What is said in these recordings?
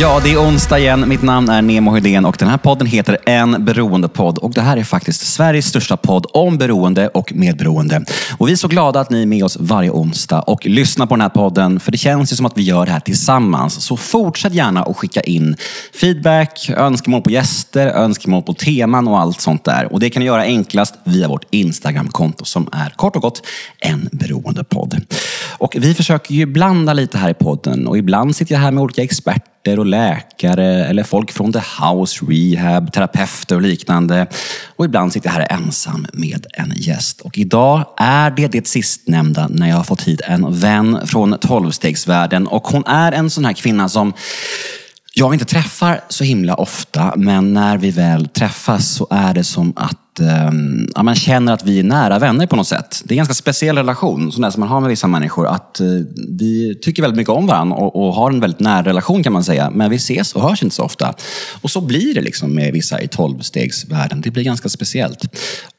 Ja, det är onsdag igen. Mitt namn är Nemo Hedén och den här podden heter En beroendepodd. Och det här är faktiskt Sveriges största podd om beroende och medberoende. Och vi är så glada att ni är med oss varje onsdag och lyssnar på den här podden. För det känns ju som att vi gör det här tillsammans. Så fortsätt gärna att skicka in feedback, önskemål på gäster, önskemål på teman och allt sånt där. Och det kan ni göra enklast via vårt Instagramkonto som är kort och gott En beroendepodd. Och vi försöker ju blanda lite här i podden och ibland sitter jag här med olika experter och läkare eller folk från The House Rehab, terapeuter och liknande. Och ibland sitter jag här ensam med en gäst. Och idag är det det sistnämnda när jag har fått hit en vän från tolvstegsvärlden. Och hon är en sån här kvinna som jag inte träffar så himla ofta, men när vi väl träffas så är det som att um, ja, man känner att vi är nära vänner på något sätt. Det är en ganska speciell relation, sån där som man har med vissa människor. Att uh, Vi tycker väldigt mycket om varandra och, och, har en väldigt nära relation kan man säga. Men vi ses och hörs inte så ofta. Och så blir det liksom med vissa i tolvstegsvärlden. Det blir ganska speciellt.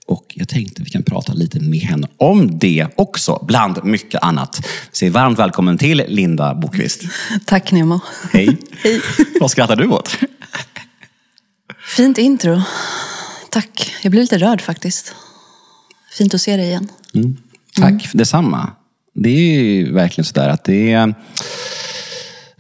Och jag tänkte vi kan prata lite med henne om det också, bland mycket annat. Säg varmt välkommen till Linda Bokvist. Tack Nemo. Hej. Hej. Vad skrattar du åt? Fint intro. Tack. Jag blir lite rörd faktiskt. Fint att se dig igen. Mm. Tack, mm. detsamma. Det är ju verkligen sådär att det är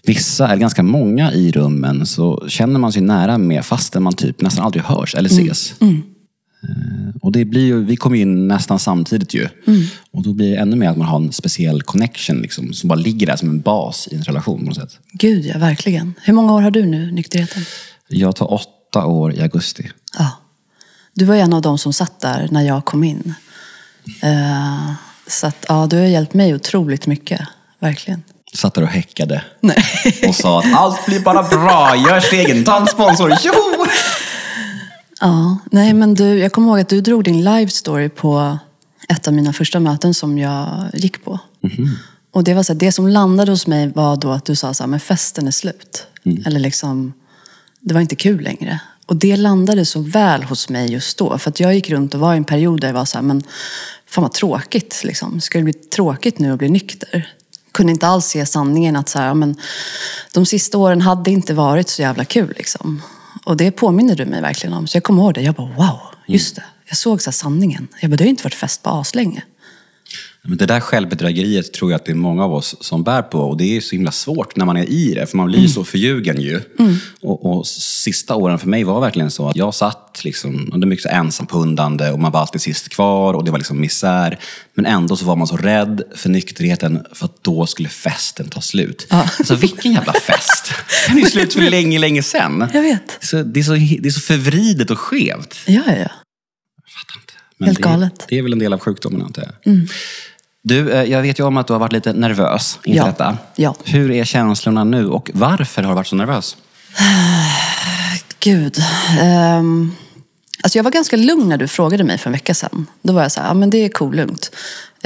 vissa, eller ganska många i rummen, så känner man sig nära med fastän man typ nästan aldrig hörs eller mm. ses. Mm. Mm. Och det blir ju, vi kommer in nästan samtidigt ju. Mm. Och då blir det ännu mer att man har en speciell connection liksom, som bara ligger där som en bas i en relation på något sätt. Gud ja, verkligen. Hur många år har du nu, nykterheten? Jag tar åtta år i augusti. Ja. Du var en av dem som satt där när jag kom in. Uh, så att, ja, du har hjälpt mig otroligt mycket. Verkligen. Satt där och häckade. Nej. Och sa att allt blir bara bra, gör stegen, ta en sponsor, tjoho! Ja, nej men du, jag kommer ihåg att du drog din live story på ett av mina första möten som jag gick på. Mm. Och det var så här, det som landade hos mig var då att du sa så här, men festen är slut. Mm. Eller liksom, det var inte kul längre. Och det landade så väl hos mig just då. För att jag gick runt och var i en period där jag var så här, men fan vad tråkigt. Liksom. Ska det bli tråkigt nu att bli nykter? Kunde inte alls se sanningen att så här, men de sista åren hade inte varit så jävla kul. Liksom. Och det påminner du mig verkligen om. Så jag kommer ihåg det. Jag bara wow, just det. Jag såg så sanningen. Jag bara, det har inte varit fest på aslänge. Men det där självbedrägeriet tror jag att det är många av oss som bär på. Och det är så himla svårt när man är i det, för man blir mm. så förljugen ju. Mm. Och, och, sista åren för mig var verkligen så att jag satt liksom, under mycket ensampundande och man var alltid sist kvar och det var liksom misär. Men ändå så var man så rädd för nykterheten för att då skulle festen ta slut. Ja. Alltså vilken jävla fest! Den är ju slut för länge, länge sedan. Jag vet. Så det, är så, det är så förvridet och skevt. Ja, ja, ja. Jag fattar inte. Men Helt det, galet. Det är väl en del av sjukdomen antar jag. Mm. Du, eh, jag vet ju om att du har varit lite nervös inför ja. detta. Ja. Hur är känslorna nu och varför har du varit så nervös? Gud. Um, alltså jag var ganska lugn när du frågade mig för en vecka sedan. Då var jag så här, ja men det är cool, lugnt.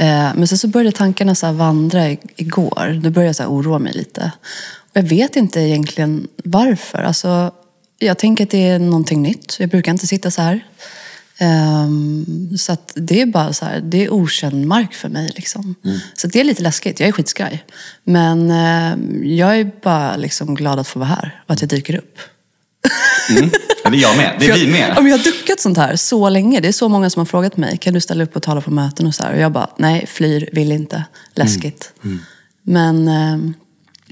Uh, men sen så började tankarna så vandra igår. Då började jag så oroa mig lite. Och jag vet inte egentligen varför. Alltså, jag tänker att det är någonting nytt. Jag brukar inte sitta så här. Um, så att det är bara så här, det är okänd mark för mig. Liksom. Mm. Så det är lite läskigt. Jag är skitskraj. Men uh, jag är bara liksom glad att få vara här och att jag dyker upp. Mm. Ja, det är jag med. Det är vi med. Jag, jag har duckat sånt här så länge. Det är så många som har frågat mig, kan du ställa upp och tala på möten och så här? Och jag bara, nej, flyr, vill inte. Läskigt. Mm. mm. Men uh,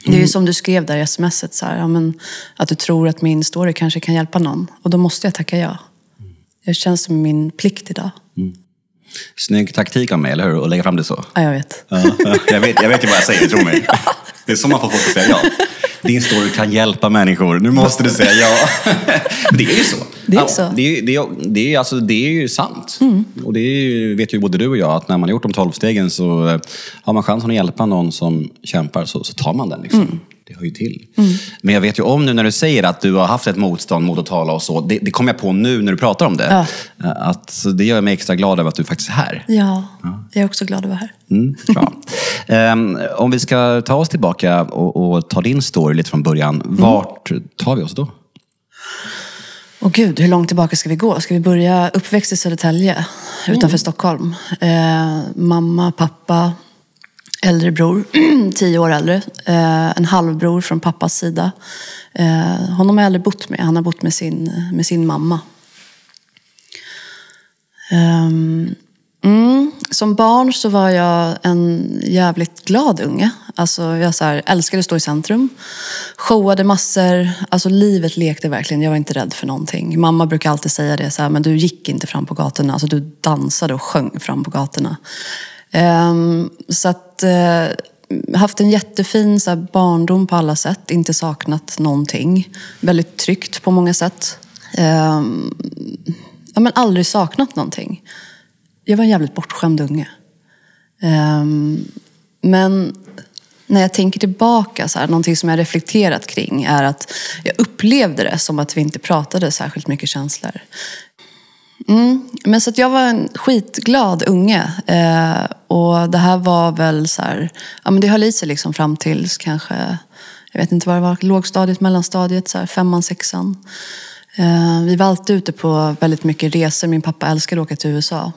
det är ju mm. som du skrev där i smset, så här, ja, men, att du tror att min story kanske kan hjälpa någon. Och då måste jag tacka ja. Det känns som min plikt idag. Mm. Snygg taktik av mig, eller hur? Att lägga fram det så. Ja, jag vet. Ja, jag vet, jag vet ju vad jag säger, tro mig. Det är så man får folk att säga ja. Din story kan hjälpa människor. Nu måste du säga ja. Det är ju så. Det är så. Det är, det är, det är, alltså, det är ju sant. Mm. Och det är, vet ju både du och jag att när man har gjort de tolv stegen så eh, har man chansen att hjälpa någon som kämpar så, så tar man den. Liksom. Mm det hör ju till. Mm. Men jag vet ju om nu när du säger att du har haft ett motstånd mot att tala och så. Det, det kommer jag på nu när du pratar om det. Ja. Eh, att, det gör mig extra glad över att du faktiskt är här. Ja, ja. jag är också glad att vara här. Mm, bra. um, om vi ska ta oss tillbaka och, och, ta din story lite från början. Mm. Vart tar vi oss då? Åh gud, hur långt tillbaka ska vi gå? Ska vi börja uppväxt i Södertälje utanför mm. Stockholm? Eh, mamma, pappa, äldre bror, tio år äldre. Eh, en halvbror från pappas sida. Eh, honom har jag aldrig bott med. Han har bott med sin, med sin mamma. Ehm, mm, som barn så var jag en jävligt glad unge. Alltså, jag så här, älskade att stå i centrum. Showade massor. Alltså, livet lekte verkligen. Jag var inte rädd för någonting. Mamma brukar alltid säga det, så här, men du gick inte fram på gatorna. Alltså, du dansade och sjöng fram på gatorna. Ehm, så att... Eh, haft en jättefin så här, barndom på alla sätt. Inte saknat någonting. Väldigt tryggt på många sätt. Ehm, ja, men aldrig saknat någonting. Jag var en jävligt bortskämd unge. Ehm, men när jag tänker tillbaka, så här, någonting som jag reflekterat kring är att jag upplevde det som att vi inte pratade särskilt mycket känslor. Mm. Men så att jag var en skitglad unge. Eh, och det här var väl så här, ja men det höll i sig liksom fram tills kanske, jag vet inte vad det var, lågstadiet, mellanstadiet, så här, femman, sexan. Eh, vi var alltid ute på väldigt mycket resor. Min pappa älskade att åka till USA.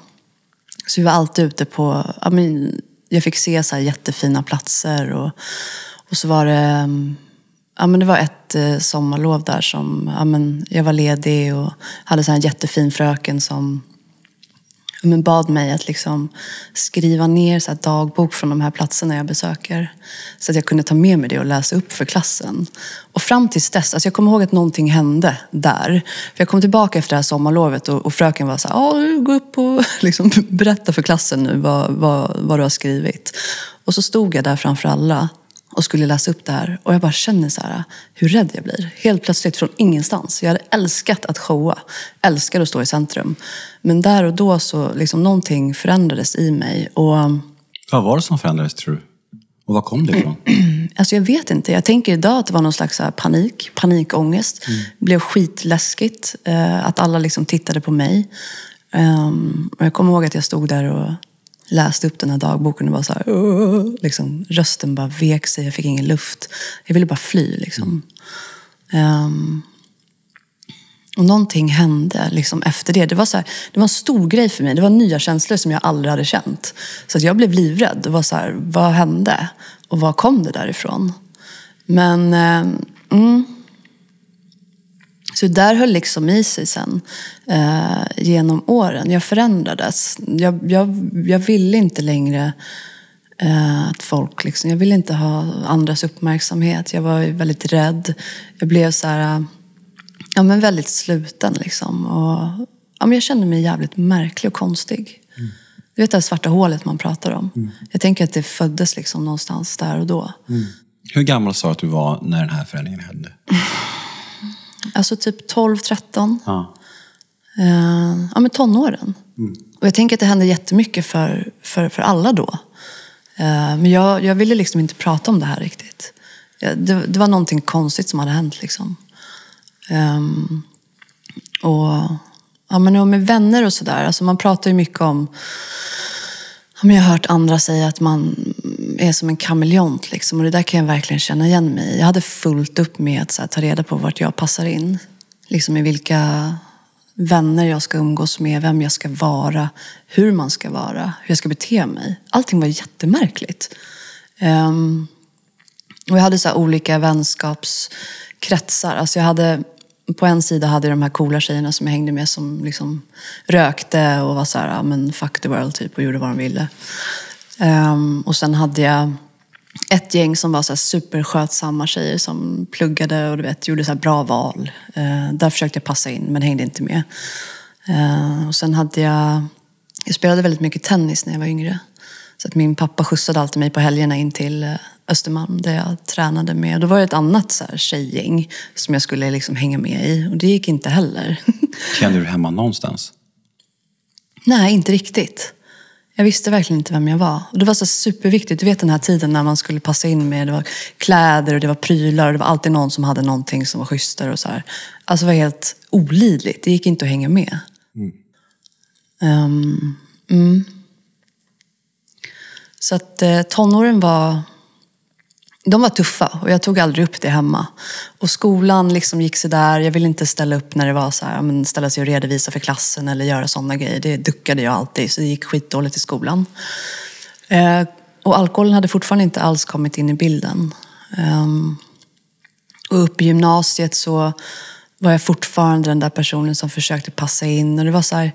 Så vi var alltid ute på, ja, men jag fick se så jättefina platser. Och, och så var det, mm, ja, men det var ett eh, sommarlov där som ja, men jag var ledig och hade så en jättefin fröken som men bad mig att liksom skriva ner så dagbok från de här platserna jag besöker. Så att jag kunde ta med mig det och läsa upp för klassen. Och fram tills dess, alltså jag kommer ihåg att någonting hände där. För jag kom tillbaka efter det här sommarlovet och, och fröken var så här, gå upp och liksom, berätta för klassen nu vad, vad, vad du har skrivit. Och så stod jag där framför alla och skulle läsa upp det här. Och jag bara känner så här, hur rädd jag blir. Helt plötsligt från ingenstans. Jag hade älskat att showa. Älskar att stå i centrum. Men där och då så liksom någonting förändrades i mig. Och... Vad var det som förändrades tror du? Och var kom det ifrån? Alltså jag vet inte. Jag tänker idag att det var någon slags panik, panikångest. Mm. Det blev skitläskigt eh, att alla liksom tittade på mig. Um, och jag kommer ihåg att jag stod där och läste upp den här dagboken och var så här, liksom, rösten bara vek sig, jag fick ingen luft. Jag ville bara fly. Liksom. Um, och någonting hände liksom, efter det. Det var, så här, det var en stor grej för mig. Det var nya känslor som jag aldrig hade känt. Så jag blev livrädd. Det var så här, vad hände? Och var kom det därifrån? Men um, så där höll liksom i sig sen eh, genom åren. Jag förändrades. Jag, jag, jag ville inte längre eh, att folk liksom, jag ville inte ha andras uppmärksamhet. Jag var väldigt rädd. Jag blev så här, ja men väldigt sluten liksom. Och, ja, men jag kände mig jävligt märklig och konstig. Mm. Du vet det här svarta hålet man pratar om. Mm. Jag tänker att det föddes liksom någonstans där och då. Mm. Hur gammal sa du att du var när den här förändringen hände? Alltså typ 12, 13. Ja. Uh, ja, men tonåren. Mm. Och jag tänker att det hände jättemycket för, för, för alla då. Uh, men jag, jag ville liksom inte prata om det här riktigt. Uh, det, det, var någonting konstigt som hade hänt. Liksom. Um, och, ja, men och med vänner och sådär. Alltså man pratar ju mycket om jag har hört andra säga att man är som en kameleont. Liksom, och det där kan jag verkligen känna igen mig i. Jag hade fullt upp med att här, ta reda på vart jag passar in. Liksom i vilka vänner jag ska umgås med, vem jag ska vara, hur man ska vara, hur jag ska bete mig. Allting var jättemärkligt. Um, och jag hade så olika vänskapskretsar. Alltså jag hade på en sida hade jag de här coola tjejerna som jag hängde med som liksom rökte och var så här, ja men fuck the world typ och gjorde vad de ville. Um, och sen hade jag ett gäng som var så här superskötsamma tjejer som pluggade och du vet, gjorde så bra val. Uh, där försökte jag passa in men hängde inte med. Uh, och sen hade jag, jag spelade väldigt mycket tennis när jag var yngre. Så att min pappa skjutsade alltid mig på helgerna in till eh, Östermalm där jag tränade med. Då var det ett annat så här, tjejgäng som jag skulle liksom hänga med i och det gick inte heller. Kände du hemma någonstans? Nej, inte riktigt. Jag visste verkligen inte vem jag var. Och det var så superviktigt. Du vet den här tiden när man skulle passa in med det var kläder och det var prylar och det var alltid någon som hade någonting som var schysstare och så här. Alltså det var helt olidligt. Det gick inte att hänga med. Mm. Um, mm. Så att eh, tonåren var de var tuffa och jag tog aldrig upp det hemma. Och skolan liksom gick där. Jag ville inte ställa upp när det var så här, men ställa sig och redovisa för klassen eller göra sådana grejer. Det duckade jag alltid, så det gick skitdåligt i skolan. Eh, och alkoholen hade fortfarande inte alls kommit in i bilden. Ehm, och upp i gymnasiet så var jag fortfarande den där personen som försökte passa in. Och det var så här,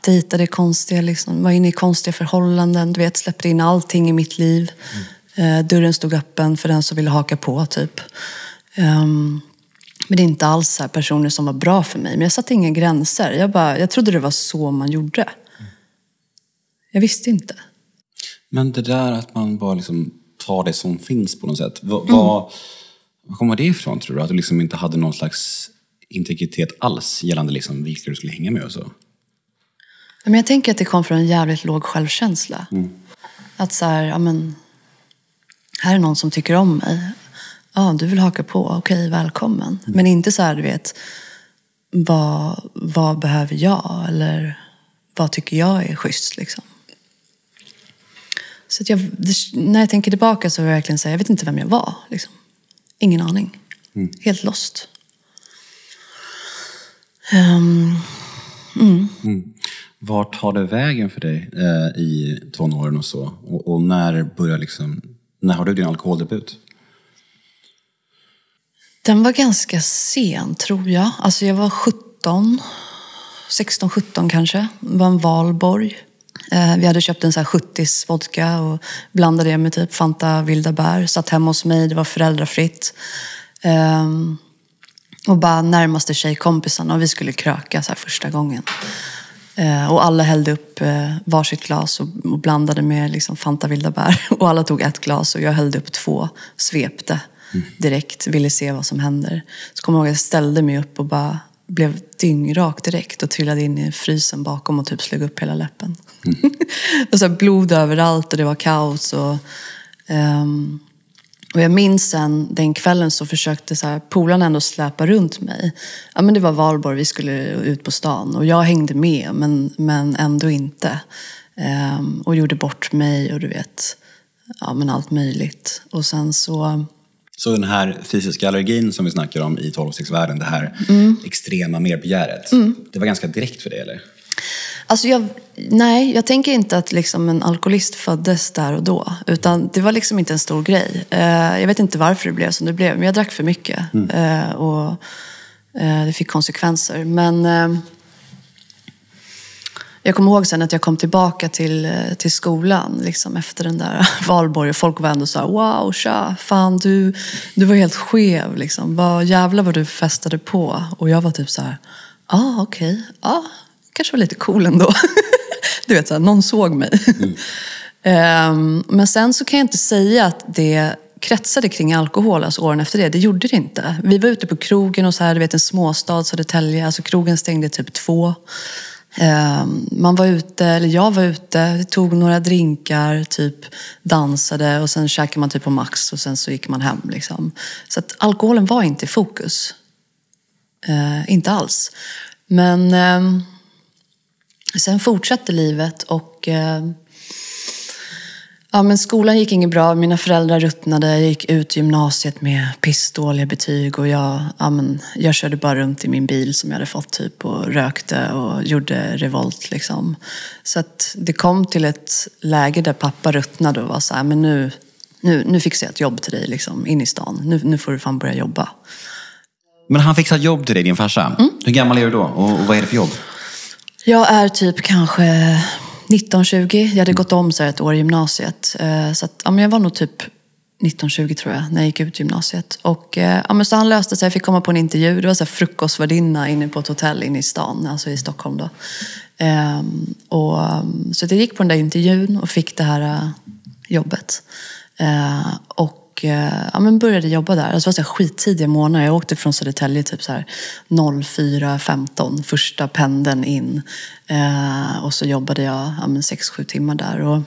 dejtade konstiga, liksom, var inne i konstiga förhållanden, du vet, släppte in allting i mitt liv. Mm. dörren stod öppen för den som ville haka på, typ. Um, men det är inte alls så personer som var bra för mig. Men jag satte inga gränser. Jag, bara, jag trodde det var så man gjorde. Mm. Jag visste inte. Men det där att man bara liksom tar det som finns på något sätt. Vad, mm. vad, kommer det ifrån tror du? Att du liksom inte hade någon slags integritet alls gällande liksom vilka du skulle hänga med och så? Men jag tänker att det kom från en jävligt låg självkänsla. Mm. Att så här, ja men, här är någon som tycker om mig. Ja, du vill haka på, okej, välkommen. Mm. Men inte så här, du vet, vad, vad behöver jag? Eller vad tycker jag är schysst liksom. Så jag, när jag tänker tillbaka så vill jag verkligen säga, jag vet inte vem jag var. Liksom. Ingen aning. Mm. Helt lost. Um, mm. Mm. Vart tar det vägen för dig eh, i tonåren och så? Och, och, när börjar liksom, när har du din alkoholdebut? Den var ganska sen, tror jag. Alltså jag var 17, 16, 17 kanske. Det var en valborg. Eh, vi hade köpt en så här 70 vodka och blandade det med typ Fanta vilda bär. Satt hemma hos mig, det var föräldrafritt. Ehm, och bara närmaste tjejkompisarna och vi skulle kröka så här första gången. Uh, och alla hällde upp uh, varsitt glas och, och blandade med liksom Fanta vilda bär. Och alla tog ett glas och jag hällde upp två, svepte direkt, ville se vad som händer. Så kommer jag ihåg att jag ställde mig upp och bara blev dyngrak direkt och trillade in i frysen bakom och typ slog upp hela läppen. Mm. och så blod överallt och det var kaos. Och, um, och jag minns sen den kvällen så försökte så här, polarna ändå släpa runt mig. Ja, men det var valborg, vi skulle ut på stan och jag hängde med men, men ändå inte. Um, och gjorde bort mig och du vet, ja men allt möjligt. Och sen så så den här fysiska allergin som vi snackar om i 12 det här mm. extrema merbegäret, mm. det var ganska direkt för dig eller? Alltså jag, nej, jag tänker inte att liksom en alkoholist föddes där och då. Utan det var liksom inte en stor grej. Eh, jag vet inte varför det blev som det blev, men jag drack för mycket. Mm. Eh, och eh, det fick konsekvenser. Men jag kommer ihåg sen att jag kom tillbaka till, till skolan liksom, efter den där valborg och folk var ändå så här, wow, tja, fan du, du var helt skev. Liksom. Vad, jävlar vad du festade på. Och jag var typ så här, ja ah, okej, okay. ah, kanske var lite cool ändå. du vet, så här, någon såg mig. Mm. um, men sen så kan jag inte säga att det kretsade kring alkohol alltså åren efter det. Det gjorde det inte. Vi var ute på krogen och så här, du vet en småstad, Södertälje. Alltså krogen stängde typ två. Ehm, man var ute, eller jag var ute, tog några drinkar, typ dansade och sen käkade man typ på Max och sen så gick man hem. Liksom. Så att alkoholen var inte i fokus. Uh, inte alls. Men uh, sen fortsatte livet och uh, Ja, men skolan gick inget bra. Mina föräldrar ruttnade. Jag gick ut gymnasiet med pissdåliga betyg och jag, ja, men, jag körde bara runt i min bil som jag hade fått typ och rökte och gjorde revolt. Liksom. Så att det kom till ett läge där pappa ruttnade och var så här, men nu, nu, nu fixar jag ett jobb till dig liksom, in i stan. Nu, nu får du fan börja jobba. Men han fixar jobb till dig, din farsa. Mm. Hur gammal är du då och vad är det för jobb? Jag är typ kanske 19-20. Jag hade gått om så ett år i gymnasiet. Eh, så att, ja, men jag var nog typ 1920 tror jag, när jag gick ut gymnasiet. Och, eh, ja, men så han löste sig, jag fick komma på en intervju. Det var så här frukostvärdinna inne på ett hotell inne i stan, alltså i Stockholm då. Ehm, och, så jag gick på den där intervjun och fick det här uh, jobbet. Uh, och och eh, ja, men började jobba där. Alltså, det var så här skittidiga morgnar. Jag åkte från Södertälje typ 04.15, första pendeln in. Eh, och så jobbade jag ja, 6-7 timmar där. Och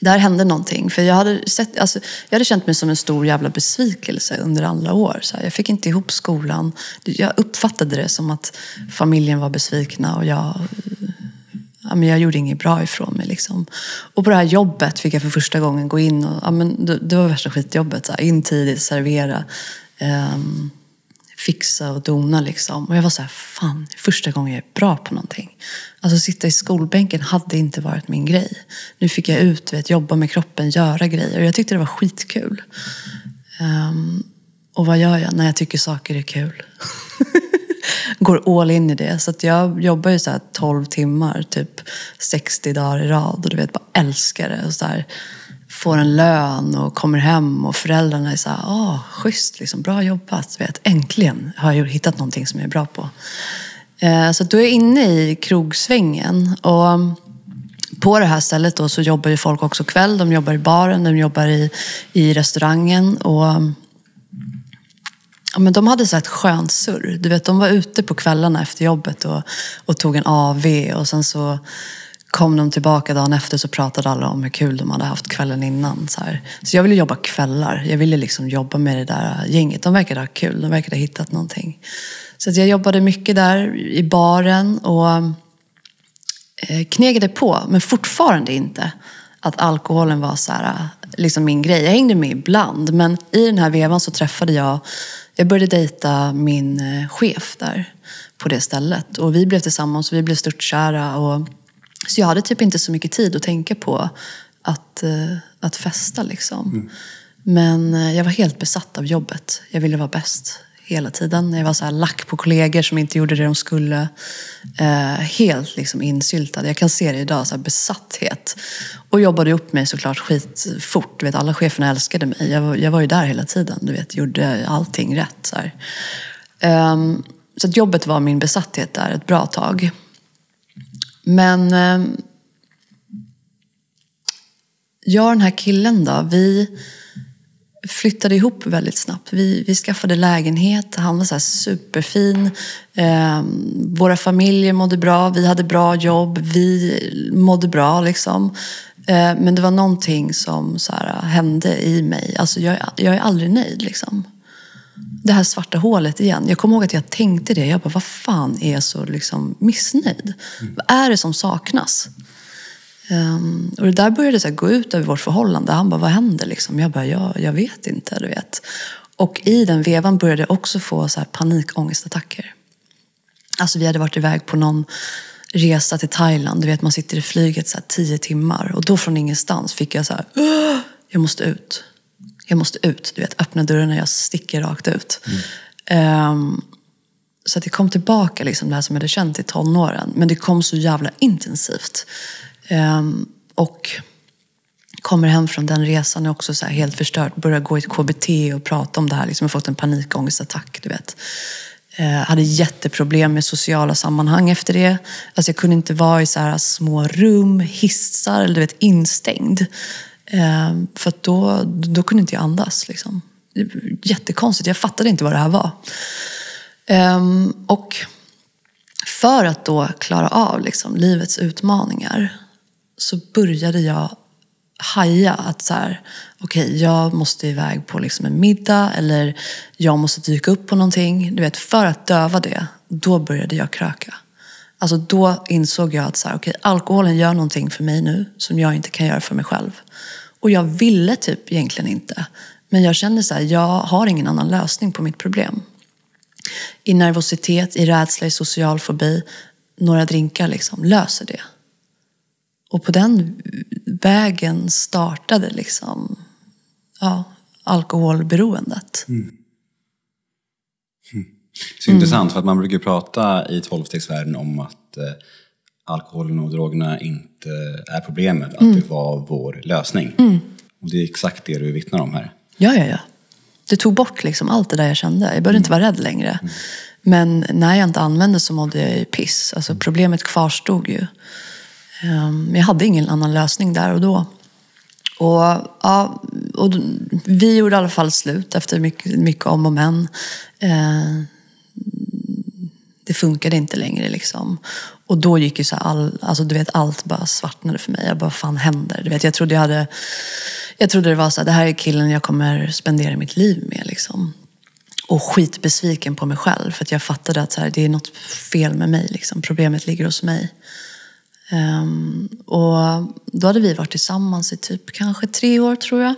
där hände någonting. För jag hade, sett, alltså, jag hade känt mig som en stor jävla besvikelse under alla år. Så här, jag fick inte ihop skolan. Jag uppfattade det som att familjen var besvikna och jag ja, men jag gjorde inget bra ifrån mig. Liksom. Och på det här jobbet fick jag för första gången gå in och, ja, men det, det var värsta skitjobbet. Så här, in tidigt, servera. eh, fixa och dona liksom. Och jag var så här, fan, första gången jag är bra på någonting. Alltså sitta i skolbänken hade inte varit min grej. Nu fick jag ut, vet, jobba med kroppen, göra grejer. Och jag tyckte det var skitkul. Um, och vad gör jag när jag tycker saker är kul? Går all in i det. Så att jag jobbar ju så här 12 timmar, typ 60 dagar i rad. Och du vet, bara älskar det. Och så här, får en lön och kommer hem och föräldrarna är så här, åh, schysst, liksom, bra jobbat. Vet, äntligen har jag hittat någonting som jag är bra på. Eh, så då är jag inne i krogsvängen. Och mm, på det här stället då så jobbar ju folk också kväll. De jobbar i baren, de jobbar i, i restaurangen. Och mm, Ja, men de hade så ett skönt surr. Du vet, de var ute på kvällarna efter jobbet och, och tog en AV och sen så kom de tillbaka dagen efter så pratade alla om hur kul de hade haft kvällen innan. Så, här. så jag ville jobba kvällar. Jag ville liksom jobba med det där gänget. De verkade ha kul. De verkade ha hittat någonting. Så jag jobbade mycket där i baren och eh, knegade på, men fortfarande inte att alkoholen var så här, eh, liksom min grej. Jag hängde med ibland, men i den här vevan så träffade jag jag började dejta min eh, chef där på det stället. Och vi blev tillsammans och vi blev störtkära. Och, så jag hade typ inte så mycket tid att tänka på att, eh, att festa liksom. Mm. Men eh, jag var helt besatt av jobbet. Jag ville vara bäst hela tiden. Jag var så här lack på kollegor som inte gjorde det de skulle. Eh, helt liksom insyltad. Jag kan se det idag, så här besatthet. Och jobbade upp mig såklart skitfort. Du vet, alla cheferna älskade mig. Jag var, jag var ju där hela tiden. Du vet, gjorde allting rätt. Så, eh, så att jobbet var min besatthet där ett bra tag. Men eh, jag och den här killen då, vi flyttade ihop väldigt snabbt. Vi, vi skaffade lägenhet, han var så superfin. Eh, våra familjer mådde bra, vi hade bra jobb, vi mådde bra. Liksom. Eh, men det var någonting som så här, hände i mig. Alltså, jag, jag är aldrig nöjd. Liksom. Det här svarta hålet igen. Jag kommer ihåg att jag tänkte det. Jag bara, vad fan är jag så liksom, missnöjd? Mm. Vad är det som saknas? Um, och det där började så gå ut över vårt förhållande. Han bara, vad händer liksom? Jag bara, jag, jag vet inte, du vet. Och i den vevan började jag också få så här panikångestattacker. Alltså vi hade varit iväg på någon resa till Thailand. Du vet, man sitter i flyget så här tio timmar. Och då från ingenstans fick jag så här, jag måste ut. Jag måste ut. Du vet, öppna dörren och jag sticker rakt ut. Mm. Um, så att det kom tillbaka, liksom, det här som jag hade känt i tonåren. Men det kom så jävla intensivt. Um, och kommer hem från den resan är också så helt förstört. Börjar gå i KBT och prata om det här. Liksom, har fått en panikångestattack, du vet. Uh, hade jätteproblem med sociala sammanhang efter det. Alltså jag kunde inte vara i så här små rum, hissar eller du vet, instängd. Uh, för då, då kunde inte jag andas. Liksom. Jättekonstigt. Jag fattade inte vad det här var. Och för att då klara av liksom, livets utmaningar så började jag haja att så här, okej, okay, jag måste iväg på liksom en middag eller jag måste dyka upp på någonting. Du vet, för att döva det, då började jag kröka. Alltså då insåg jag att så här, okay, alkoholen gör någonting för mig nu som jag inte kan göra för mig själv. Och jag ville typ egentligen inte. Men jag kände så här, jag har ingen annan lösning på mitt problem. I nervositet, i rädsla, i social fobi, några drinkar liksom löser det. Och på den vägen startade liksom, ja, alkoholberoendet. Mm. Mm. Så mm. intressant, för att man brukar prata i tolvstegsvärlden om att eh, alkoholen och drogerna inte är problemet, att mm. det var vår lösning. Mm. Och det är exakt det du vittnar om här. Ja, ja, ja. Det tog bort liksom allt det där jag kände. Jag behövde inte vara rädd längre. Men när jag inte använde så mådde jag ju piss. Alltså problemet kvarstod ju. Ehm, men jag hade ingen annan lösning där och då. Och, ja, och vi gjorde i alla fall slut efter mycket, mycket om och men. Ehm, det funkade inte längre liksom. Och då gick ju så all, alltså du vet allt bara svartnade för mig. Jag bara, vad fan händer? Du vet, jag trodde jag hade, jag trodde det var så här, det här är killen jag kommer spendera mitt liv med liksom. Och skitbesviken på mig själv för att jag fattade att så här, det är något fel med mig liksom. Problemet ligger hos mig. Um, och då hade vi varit tillsammans i typ kanske tre år tror jag.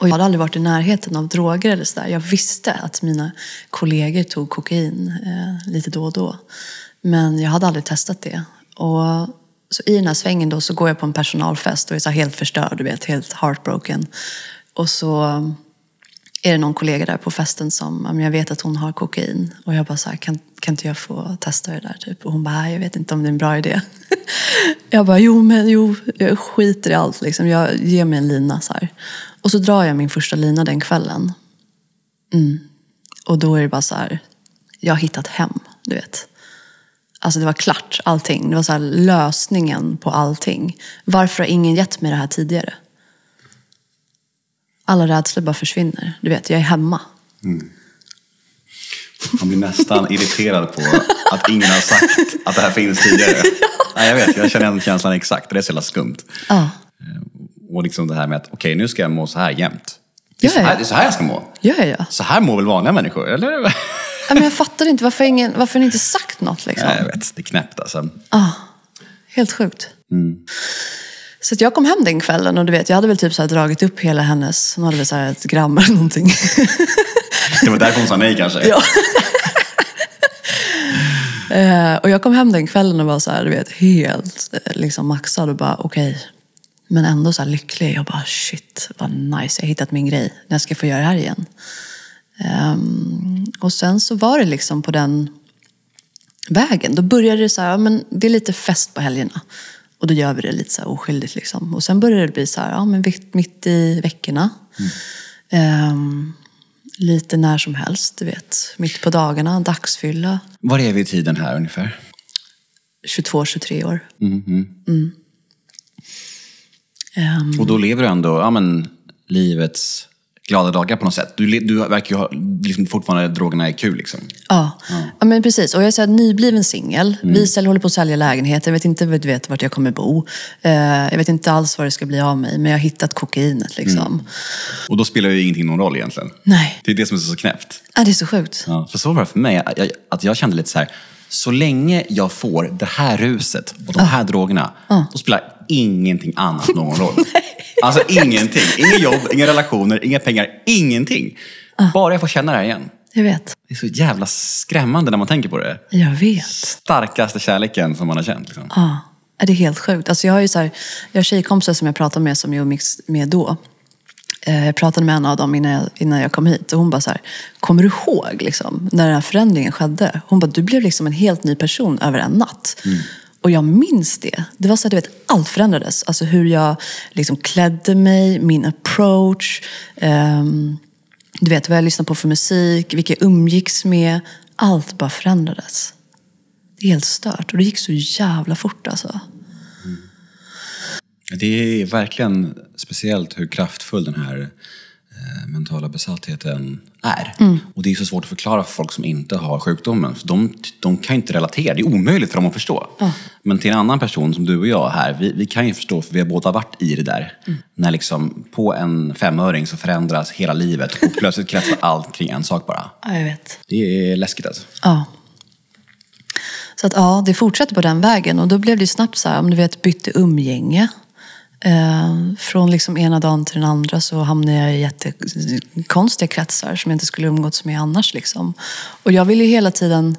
Och jag hade aldrig varit i närheten av droger eller sådär. Jag visste att mina kollegor tog kokain eh, lite då och då. Men jag hade aldrig testat det. Och så i den här svängen då så går jag på en personalfest och är så helt förstörd, du vet, helt heartbroken. Och så är det någon kollega där på festen som, ja, men jag vet att hon har kokain. Och jag bara så här, kan, kan inte jag få testa det där? Typ. Och hon bara, "Nej, jag vet inte om det är en bra idé. jag bara, jo men jo, jag skiter i allt liksom. Jag ger mig en lina så här. Och så drar jag min första lina den kvällen. Mm. Och då är det bara så här, jag har hittat hem, du vet. Alltså det var klart, allting. Det var så här lösningen på allting. Varför har ingen gett mig det här tidigare? Alla rädslor bara försvinner. Du vet, jag är hemma. Man blir nästan irriterad på att ingen har sagt att det här finns tidigare. Nej, jag vet, jag känner den känslan exakt. Det är så jävla skumt. Ja, Och liksom det här med att okej, nu ska jag må så här jämt. Det är, Ja, så här, ja. det är så här jag ska må. ja, ja. Så här mår väl vanliga människor, eller? Ja, Men jag fattar inte varför ingen, varför ni inte sagt något liksom. Nej, jag vet, det är knäppt alltså. Ja, helt sjukt. Så jag kom hem den kvällen och du vet, jag hade väl typ så här dragit upp hela hennes, hon hade väl så här ett gram eller någonting. Det var därför hon sa nej kanske. Ja. Eh, och jag kom hem den kvällen och var så här, du vet, helt eh, liksom maxad och bara okej. Men ändå så lycklig. Jag bara shit, vad nice. Jag har hittat min grej. När ska jag få göra det här igen? Ehm, och sen så var det liksom på den vägen. Då började det så här, men det är lite fest på helgerna. Och då gör vi det lite så här oskyldigt liksom. Och sen började det bli så här, ja men mitt, i veckorna. Ehm, lite när som helst, du vet. Mitt på dagarna, dagsfylla. Var är vi i tiden här ungefär? 22-23 år. Mhm. Ehm, Och då lever du ändå ja, men, livets glada dagar på något sätt. Du, du verkar ju ha liksom, fortfarande drogerna är kul liksom. Ja. ja, men precis. Och jag är så här, nybliven singel. Vi säljer, håller på att sälja lägenheter. Jag vet inte du vet, vart jag kommer bo. Eh, jag vet inte alls vad det ska bli av mig. Men jag har hittat kokainet liksom. Och då spelar ju ingenting någon roll egentligen. Nej, Det är det som är så knäppt. ja, det är så sjukt. Ja, för så var det för mig. Jag, att jag kände lite så här, så länge jag får det här ruset och de här drogerna, då spelar ingenting annat någon roll. Alltså ingenting. Inget jobb, inga relationer, inga pengar, ingenting. Bara jag får känna det här igen. Jag vet. Det är så jävla skrämmande när man tänker på det. Jag vet. Starkaste kärleken som man har känt. Liksom. Ja, det är helt sjukt. Alltså jag har ju så här, jag har tjejkompisar som jag pratade med som jag umgicks med då. Eh, Jag pratade med en av dem innan jag, innan jag kom hit och hon bara så här, kommer du ihåg liksom, när den här förändringen skedde? Hon bara, du blev liksom en helt ny person över en natt. Och jag minns det. Det var så att du vet, allt förändrades. Alltså hur jag liksom klädde mig, min approach. um, du vet vad jag lyssnade på för musik, vilka jag umgicks med. Allt bara förändrades. Det är helt stört. Och det gick så jävla fort alltså. Mm. Det är verkligen speciellt hur kraftfull den här mentala besattheten är. Och det är så svårt att förklara för folk som inte har sjukdomen. För de, de kan ju inte relatera, det är omöjligt för dem att förstå. Men till en annan person som du och jag här, vi, vi kan ju förstå för vi har båda varit i det där. När liksom på en femöring så förändras hela livet och plötsligt kretsar allt kring en sak bara. Ja, jag vet. Det är läskigt alltså. Ja. Så att ja, det fortsatte på den vägen och då blev det snabbt så här, om du vet, bytte umgänge. Eh, från liksom ena dagen till den andra så hamnade jag i jättekonstiga kretsar som jag inte skulle umgås med annars. Liksom. Och jag ville hela tiden,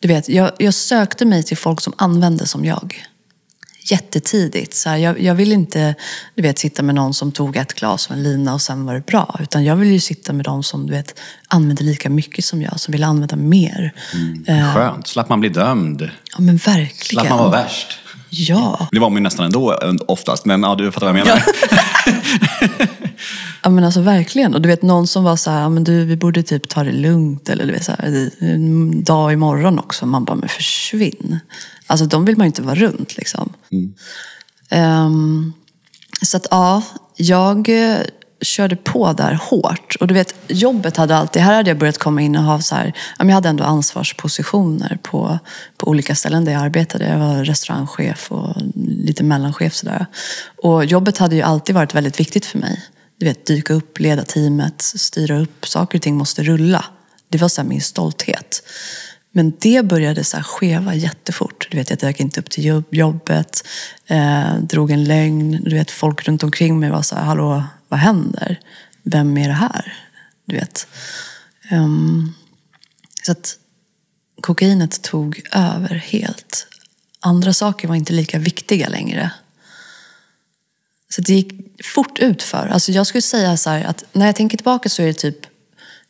du vet, jag, jag sökte mig till folk som använde som jag. Jättetidigt. Så här, jag, jag vill inte du vet, sitta med någon som tog ett glas och en lina och sen var det bra. Utan jag vill ju sitta med de som du vet, använde lika mycket som jag, som ville använda mer. Eh, Skönt, slapp man bli dömd. Ja men verkligen. Slapp man vara värst. Ja. Det var man ju nästan ändå eh, oftast, men ja, du fattar vad jag menar. ja men alltså verkligen. Och du vet någon som var så här, ja, men du vi borde typ ta det lugnt. Eller du vet så här, en dag imorgon också. Man bara, men försvinn. Alltså de vill man ju inte vara runt liksom. Ehm, så att ja, jag eh, körde på där hårt. Och du vet, jobbet hade alltid, här hade jag börjat komma in och ha så här, ja, men jag hade ändå ansvarspositioner på, på olika ställen där jag arbetade. Jag var restaurangchef och lite mellanchef sådär. Och jobbet hade ju alltid varit väldigt viktigt för mig. Du vet, dyka upp, leda teamet, styra upp, saker och ting måste rulla. Det var så min stolthet. Men det började så här skeva jättefort. Du vet, jag dök inte upp till jobbet, eh, drog en lögn. Du vet, folk runt omkring mig var så här, hallå, vad händer? vem är det här? Du vet. Um, så att kokainet tog över helt. Andra saker var inte lika viktiga längre. Så det gick fort utför. Alltså jag skulle säga så att när jag tänker tillbaka så är det typ,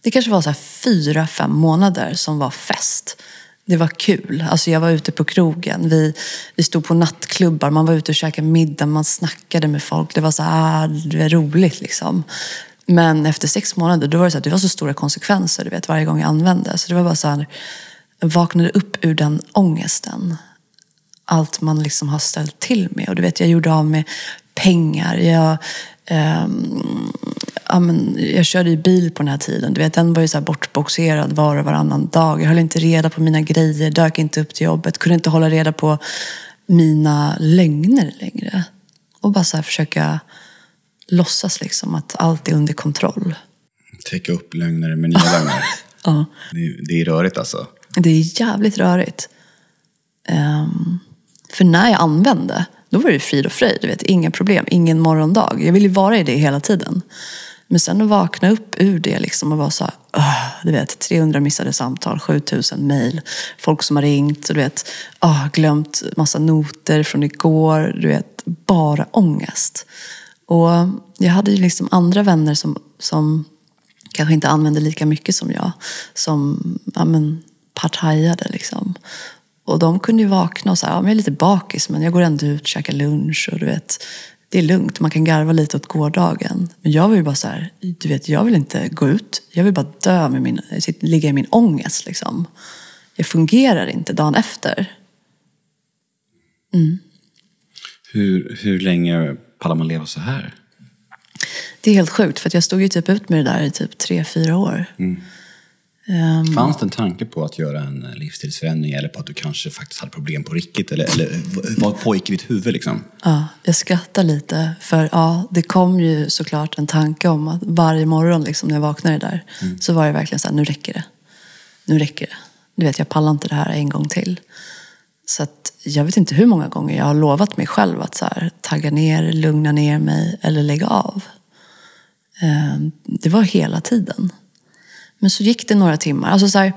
det kanske var så fyra, fem månader som var fest. Det var kul. Alltså jag var ute på krogen. Vi, vi stod på nattklubbar. Man var ute och käkade middag. Man snackade med folk. Det var så här, det var roligt liksom. Men efter sex månader, då var det så här, det var så stora konsekvenser du vet, varje gång jag använde. Så det var bara så här, jag vaknade upp ur den ångesten. Allt man liksom har ställt till med. Och du vet, jag gjorde av med pengar. Jag, eh, ja, men, jag körde ju bil på den här tiden. Du vet, den var ju så här bortboxerad var och varannan dag. Jag höll inte reda på mina grejer, dök inte upp till jobbet, kunde inte hålla reda på mina lögner längre. Och bara så här försöka låtsas liksom att allt är under kontroll. Täcka upp lögner med nya lögner. ja. det, det är rörigt alltså. Det är jävligt rörigt. Um, för när jag använde, då var det frid och fröjd. Du vet, inga problem, ingen morgondag. Jag ville vara i det hela tiden. Men sen att vakna upp ur det liksom och vara så här, du vet, 300 missade samtal, 7000 mejl, folk som har ringt, du vet, oh, glömt massa noter från igår, du vet, bara ångest. Och jag hade ju liksom andra vänner som, som kanske inte använde lika mycket som jag, som ja, men, partajade liksom. Och de kunde ju vakna och säga, ja, jag är lite bakis men jag går ändå ut och käkar lunch och du vet, det är lugnt, man kan garva lite åt gårdagen. Men jag var ju bara så här, du vet, jag vill inte gå ut. Jag vill bara dö med min, ligga i min ångest liksom. Jag fungerar inte dagen efter. Mm. Hur, hur länge pallar man leva så här? Det är helt sjukt, för jag stod ju typ ut med det där i typ tre, fyra år. Mm. Um, Fanns det en tanke på att göra en livsstilsförändring eller på att du kanske faktiskt hade problem på riktigt? Eller, eller vad pågick i ditt huvud liksom? Ja, jag skrattar lite. För ja, det kom ju såklart en tanke om att varje morgon liksom, när jag vaknade där mm. så var det verkligen så här, nu räcker det. Nu räcker det. Du vet, jag pallar inte det här en gång till. Så att jag vet inte hur många gånger jag har lovat mig själv att så här, tagga ner, lugna ner mig eller lägga av. Um, det var hela tiden. Men så gick det några timmar. Alltså så här,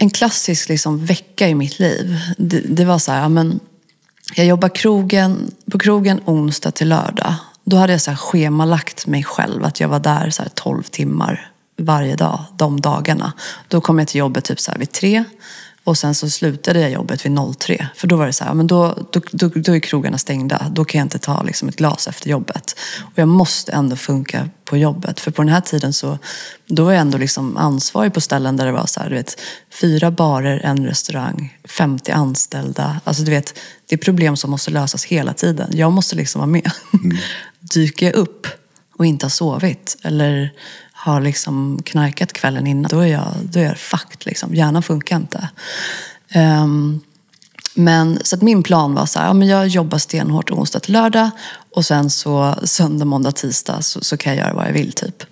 en klassisk liksom vecka i mitt liv. Det, det var så här, men jag jobbade krogen, på krogen onsdag till lördag. Då hade jag så här schemalagt mig själv att jag var där så här 12 timmar varje dag, de dagarna. Då kom jag till jobbet typ så här vid tre. Och sen så slutade jag jobbet vid 03. För då var det så här, men då, då, då, då är krogarna stängda. Då kan jag inte ta liksom ett glas efter jobbet. Och jag måste ändå funka på jobbet. För på den här tiden så då var jag ändå liksom ansvarig på ställen där det var så här, du vet, fyra barer, en restaurang, 50 anställda. Alltså du vet, det är problem som måste lösas hela tiden. Jag måste liksom vara med. Mm. Dyker jag upp och inte har sovit eller har liksom knarkat kvällen innan, då är jag, då är jag fucked. Liksom. Hjärnan funkar inte. Um, men så att min plan var så här, ja, men jag jobbar stenhårt onsdag till lördag och sen så söndag, måndag, tisdag så, så kan jag göra vad jag vill typ.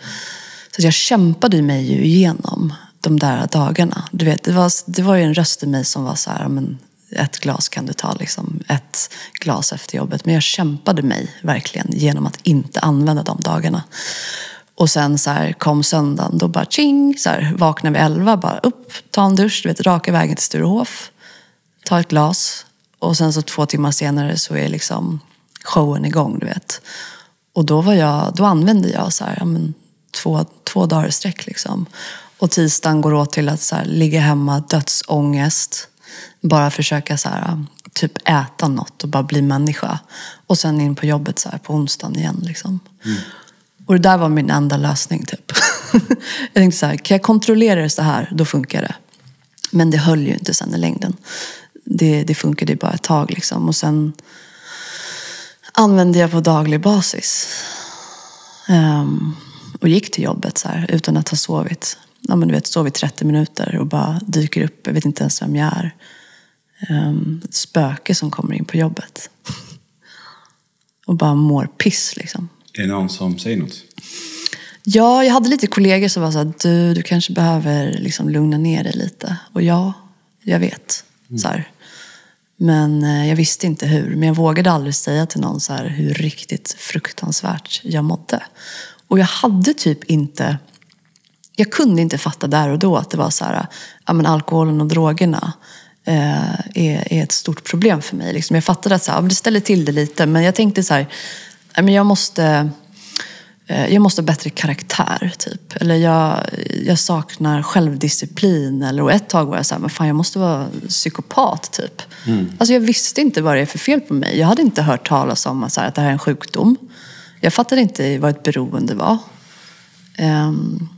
Så jag kämpade mig ju igenom de där dagarna. Du vet, det, var, det var ju en röst i mig som var så här, men ett glas kan du ta, liksom, ett glas efter jobbet. Men jag kämpade mig verkligen genom att inte använda de dagarna. Och sen så här, kom söndagen, då bara tjing, så här, vaknade vi elva, bara upp, ta en dusch, du vet, raka vägen till Sturehof, ta ett glas och sen så två timmar senare så är liksom showen igång, du vet. Och då, var jag, då använde jag så här, ja, men, två, två dagar i sträck liksom. Och tisdagen går åt till att så här, ligga hemma, dödsångest, bara försöka så här, typ äta något och bara bli människa. Och sen in på jobbet så här, på onsdagen igen. Liksom. Mm. Och det där var min enda lösning typ. jag tänkte så här, kan jag kontrollera det så här, då funkar det. Men det höll ju inte sen i längden. Det, det funkade ju bara ett tag liksom. Och sen använde jag på daglig basis. Um, och gick till jobbet så här, utan att ha sovit. Ja, men du vet, sovit 30 minuter och bara dyker upp. Jag vet inte ens vem jag är. Um, ett spöke som kommer in på jobbet. och bara mår piss liksom. Är det någon som säger något? Ja, jag hade lite kollegor som var så här, du, du kanske behöver liksom lugna ner dig lite. Och ja, jag vet. Mm. Så här. Men eh, jag visste inte hur. Men jag vågade aldrig säga till någon så här hur riktigt fruktansvärt jag mådde. Och jag hade typ inte... Jag kunde inte fatta där och då att det var så här, ja men alkoholen och drogerna eh, är, är ett stort problem för mig. Liksom jag fattade att så här, det ställer till det lite, men jag tänkte så här, men jag måste eh, jag måste ha bättre karaktär, typ. Eller jag, jag saknar självdisciplin. Eller, och ett tag var jag så här, men fan jag måste vara psykopat, typ. Mm. Alltså jag visste inte vad det är för fel på mig. Jag hade inte hört talas om så här, att det här är en sjukdom. Jag fattade inte vad ett beroende var. Um,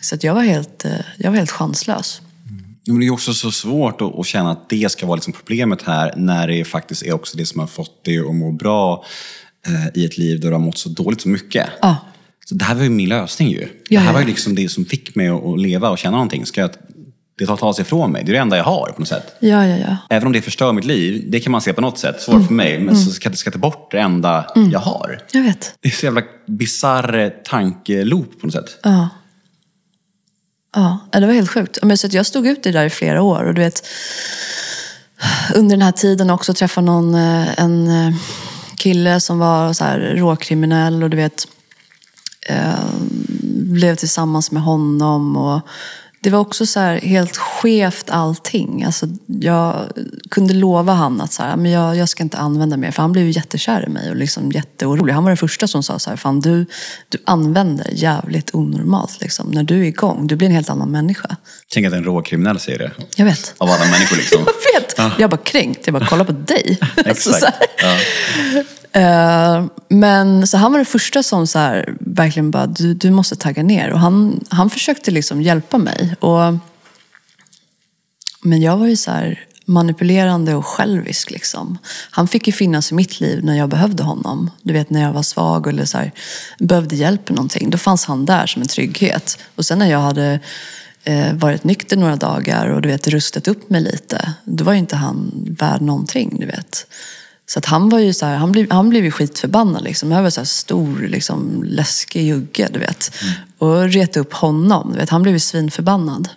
så att jag, var helt, eh, jag var helt chanslös. Men det är också så svårt att, känna att det ska vara liksom problemet här när det faktiskt är också det som har fått dig att må bra i ett liv där du har mått så dåligt så mycket. Ja. Så det här var ju min lösning ju. det här var ju liksom det som fick mig att leva och känna någonting. Ska jag, det tar tas ifrån mig. Det är det enda jag har på något sätt. Ja, ja, ja. Även om det förstör mitt liv, det kan man se på något sätt. Svårt mm. för mig, men mm. så ska det ska ta bort det enda mm. jag har. Jag vet. Det är så jävla bisarr tankeloop på något sätt. Ja. Ja, det var helt sjukt. Men så jag stod ut det där i flera år och du vet, under den här tiden också träffade någon, eh, en eh, kille som var så här råkriminell och du vet, eh, blev tillsammans med honom och det var också så helt skevt allting. Alltså, jag kunde lova han att så här, men jag, jag ska inte använda mer. För han blev ju jättekär i mig och liksom jätteorolig. Han var den första som sa så här, fan du, du använder jävligt onormalt liksom. När du är igång. Du blir en helt annan människa. Tänk att en råkriminell säger det. Jag vet. Av alla människor liksom. jag vet. Ja. Jag bara kränkt. Jag bara, kolla på dig. Exakt. alltså, ja. Eh, men så han var den första som så här, verkligen bara, du, du måste tagga ner. Och han, han försökte liksom hjälpa mig. Och, men jag var ju så här manipulerande och självisk. Liksom. Han fick ju finnas i mitt liv när jag behövde honom. Du vet när jag var svag eller så här, behövde hjälp med någonting. Då fanns han där som en trygghet. Och sen när jag hade eh, varit nykter några dagar och du vet rustat upp mig lite. Då var ju inte han värd någonting. Du vet. Så att han var ju så här, han blev, han blev ju skitförbannad liksom. Jag var så stor, liksom, läskig jugge, du vet. Mm. Och reta upp honom, du vet. Han blev ju svinförbannad.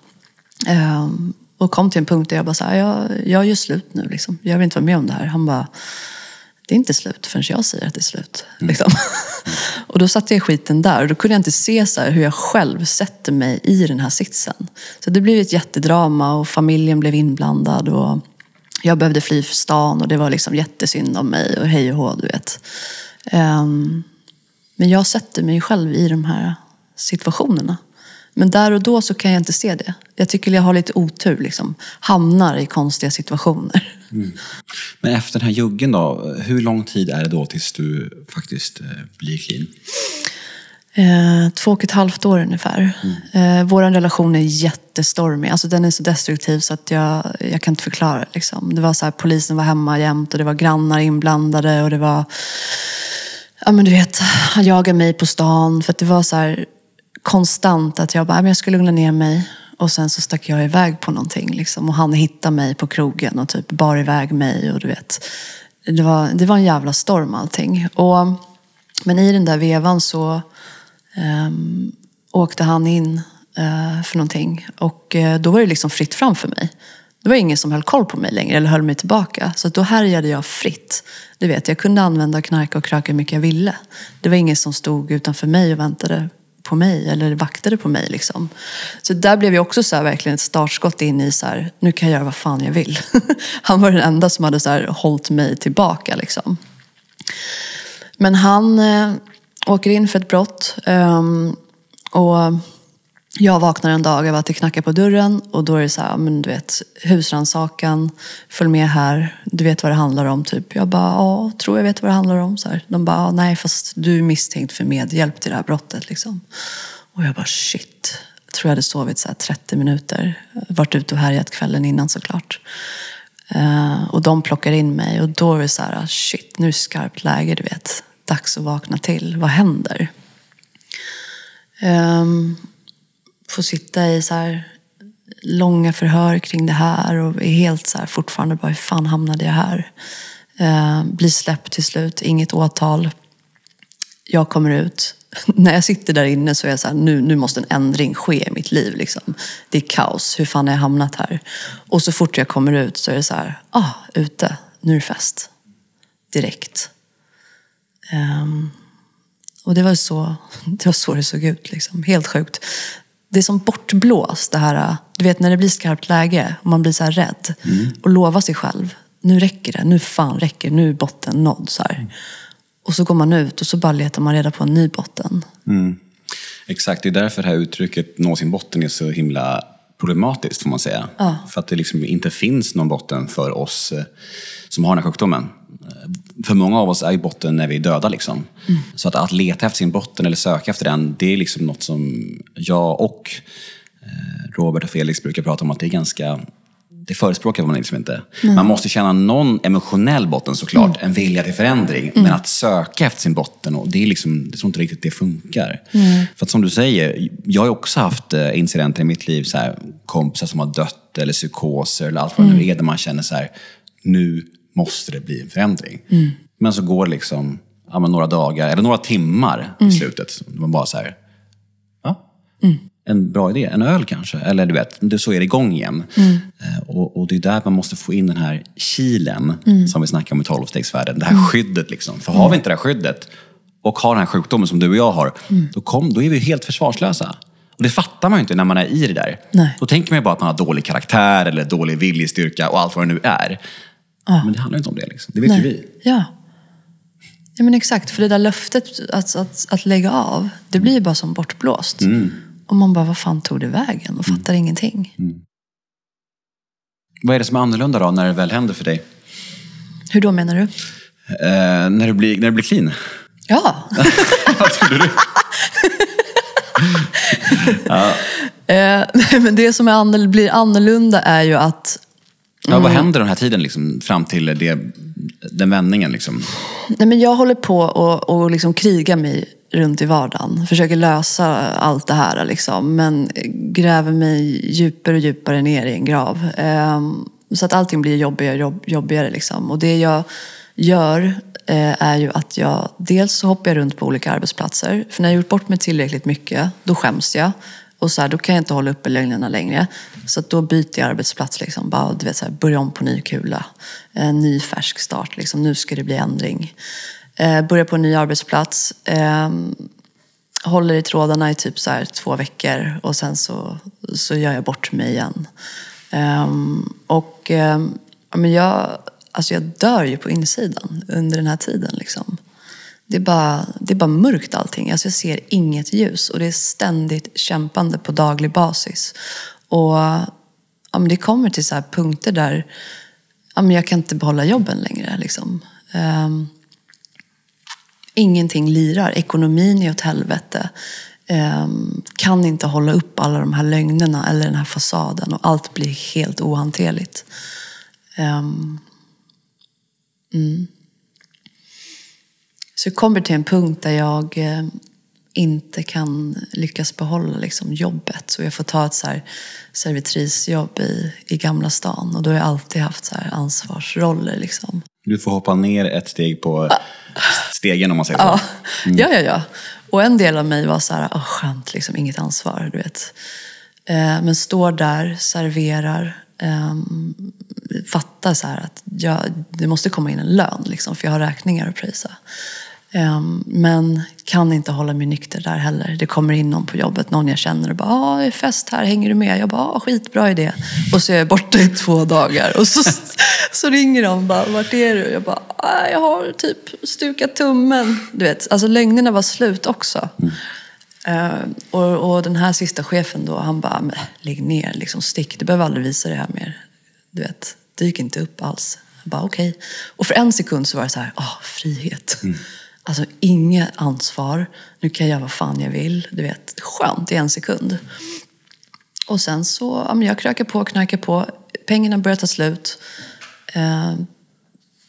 Um, och kom till en punkt där jag bara så här, jag, jag gör slut nu liksom. Jag vill inte vara med om det här. Han bara, det är inte slut förrän jag säger att det är slut. Mm. Liksom. Mm. och då satte jag skiten där och då kunde jag inte se så hur jag själv sätter mig i den här sitsen. Så det blev ett jättedrama och familjen blev inblandad. Och jag behövde fly för stan och det var liksom jättesynd om mig och hej och hå, du vet. Um, men jag sätter mig själv i de här situationerna. Men där och då så kan jag inte se det. Jag tycker jag har lite otur, liksom. hamnar i konstiga situationer. Mm. Men efter den här juggen då, hur lång tid är det då tills du faktiskt eh, blir clean? Eh, två och ett halvt år ungefär. Mm. Eh, Vår relation är jättestormig. Alltså, den är så destruktiv så att jag, jag kan inte förklara. Liksom. Det var så här, polisen var hemma jämt och det var grannar inblandade och det var... Ja men du vet, han jagade mig på stan för att det var så här konstant att jag bara, jag skulle lugna ner mig. Och sen så stack jag iväg på någonting. Liksom. Och han hittade mig på krogen och typ bar iväg mig. Och du vet, det var, det var en jävla storm allting. Och, men i den där vevan så um, åkte han in uh, för någonting. Och uh, då var det liksom fritt fram för mig. Det var ingen som höll koll på mig längre eller höll mig tillbaka. Så då härjade jag fritt. Du vet, jag kunde använda knarka och kröka hur mycket jag ville. Det var ingen som stod utanför mig och väntade på mig eller vaktade på mig. Liksom. Så där blev jag också så här, verkligen ett startskott in i så här, nu kan jag göra vad fan jag vill. han var den enda som hade så här, hållit mig tillbaka. Liksom. Men han, eh, åker in för ett brott. Um, och jag vaknar en dag av att det knackar på dörren och då är det så här, men du vet, husransakan, följ med här, du vet vad det handlar om. Typ. Jag bara, ja, tror jag vet vad det handlar om. Så här. De bara, nej fast du är misstänkt för medhjälp till det här brottet. Liksom. Och jag bara, shit. Jag tror jag hade sovit så 30 minuter. Varit ute och härjat kvällen innan såklart. Uh, och de plockar in mig och då är det så här, shit, nu är det skarpt läge, du vet dags att vakna till. Vad händer? Um, får sitta i så här långa förhör kring det här och är helt så här fortfarande bara, hur fan hamnade jag här? Uh, blir släppt till slut, inget åtal. Jag kommer ut. När jag sitter där inne så är jag så här, nu, nu måste en ändring ske i mitt liv. Liksom. Det är kaos, hur fan har jag hamnat här? Och så fort jag kommer ut så är det så här, ah, ute. nu är det fest. Direkt. Ehm, och det var, så, det var så det såg ut. Liksom. Helt sjukt. Det är som bortblåst, det här, du vet när det blir skarpt läge och man blir så rädd. Och lova sig själv, nu räcker det, nu fan räcker nu är botten nådd. Så här. Och så går man ut och så bara letar man reda på en ny botten. Exakt, det är därför det här uttrycket nå sin botten är så himla problematiskt får man säga. Ja. För att det liksom inte finns någon botten för oss eh, som har den här sjukdomen. För många av oss är ju botten när vi är döda. Liksom. Så att, att leta efter sin botten eller söka efter den, det är liksom något som jag och eh, Robert och Felix brukar prata om att det är ganska det förespråkar man liksom inte. Man måste känna någon emotionell botten såklart, en vilja till förändring. Men att söka efter sin botten, och det är liksom, jag tror inte riktigt det funkar. För att som du säger, jag har också haft eh, incidenter i mitt liv, så här, kompisar som har dött eller psykoser eller allt vad det nu är, där man känner så här, nu måste det bli en förändring. Men så går det liksom ja, några dagar, eller några timmar i slutet. Man bara så här, ja, en bra idé. En öl kanske. Eller du vet, så är det igång igen. Eh, Och, och det är där man måste få in den här kilen som vi snackar om i tolvstegsvärlden. Det här skyddet. Liksom. För har vi inte det här skyddet och har den här sjukdomen som du och jag har, då, kom, då är vi helt försvarslösa. Och det fattar man ju inte när man är i det där. Nej. Då tänker man ju bara att man har dålig karaktär eller dålig viljestyrka och allt vad det nu är. Men det handlar inte om det. Liksom. Det vet ju vi. Ja. ja, men exakt. För det där löftet att, att, att lägga av, det blir ju bara som bortblåst. Och man bara, vad fan tog det vägen? Och fattar ingenting. Vad är det som är annorlunda då när det väl händer för dig? Hur då menar du? Eh, när, du blir, när du blir clean? Ja. Vad trodde du? Eh, nej, men det som är annorl- blir annorlunda är ju att Ja, vad händer den här tiden liksom, fram till det, den vändningen? Liksom? Nej, men jag håller på och, och liksom krigar mig runt i vardagen. Försöker lösa allt det här. Liksom, men gräver mig djupare och djupare ner i en grav. Ehm, så att allting blir jobbigare och jobb, jobbigare. Liksom. Och det jag gör eh, är ju att jag dels hoppar jag runt på olika arbetsplatser. För när jag gjort bort mig tillräckligt mycket, då skäms jag. Och så här, då kan jag inte hålla uppe lögnerna längre. Så att då byter jag arbetsplats. Liksom. Bara, du vet, så här, börja om på ny kula. En ny färsk start. Liksom. Nu ska det bli ändring. Eh, börjar på en ny arbetsplats. Eh, håller i trådarna i typ så här två veckor. Och sen så, så gör jag bort mig igen. Eh, och ehm, men jag, alltså jag dör ju på insidan under den här tiden. Liksom. Det är, bara, det är bara mörkt allting. Alltså jag ser inget ljus. Och det är ständigt kämpande på daglig basis. Och ja, men det kommer till så här punkter där ja, men jag kan inte behålla jobben längre. Liksom. Um, ingenting lirar. Ekonomin är åt helvete. Um, kan inte hålla upp alla de här lögnerna eller den här fasaden. Och allt blir helt ohanterligt. Um, mm. Så jag kommer till en punkt där jag eh, inte kan lyckas behålla liksom, jobbet. Så jag får ta ett så här, servitrisjobb i, i Gamla stan. Och då har jag alltid haft så ansvarsroller. Liksom. Du får hoppa ner ett steg på stegen om man säger så. Ja. ja, ja, ja. Och en del av mig var så här, oh, skönt, liksom, inget ansvar, du vet. Eh, men står där, serverar, eh, fattar så här att jag, det måste komma in en lön, liksom, för jag har räkningar att prisa. Ehm, men kan inte hålla mig nykter där heller. Det kommer in någon på jobbet, någon jag känner och bara, ah, det är fest här, hänger du med? Jag bara, ah, skitbra idé. Och så är jag borta i två dagar. Och så, så ringer de bara, vart är du? Jag bara, ah, jag har typ stukat tummen. Du vet, alltså lögnerna var slut också. Eh, och, och den här sista chefen då, han bara, lägg ner, liksom, stick. Du behöver aldrig visa det här mer. Du vet, dyk inte upp alls. Jag bara, okej. Och för en sekund så var det så här, ah, frihet. Mm. Alltså inget ansvar. Nu kan jag göra vad fan jag vill. Du vet, skönt i en sekund. Och sen så, ja, men jag krökar på, knarkar på. Pengarna börjar ta slut. Eh,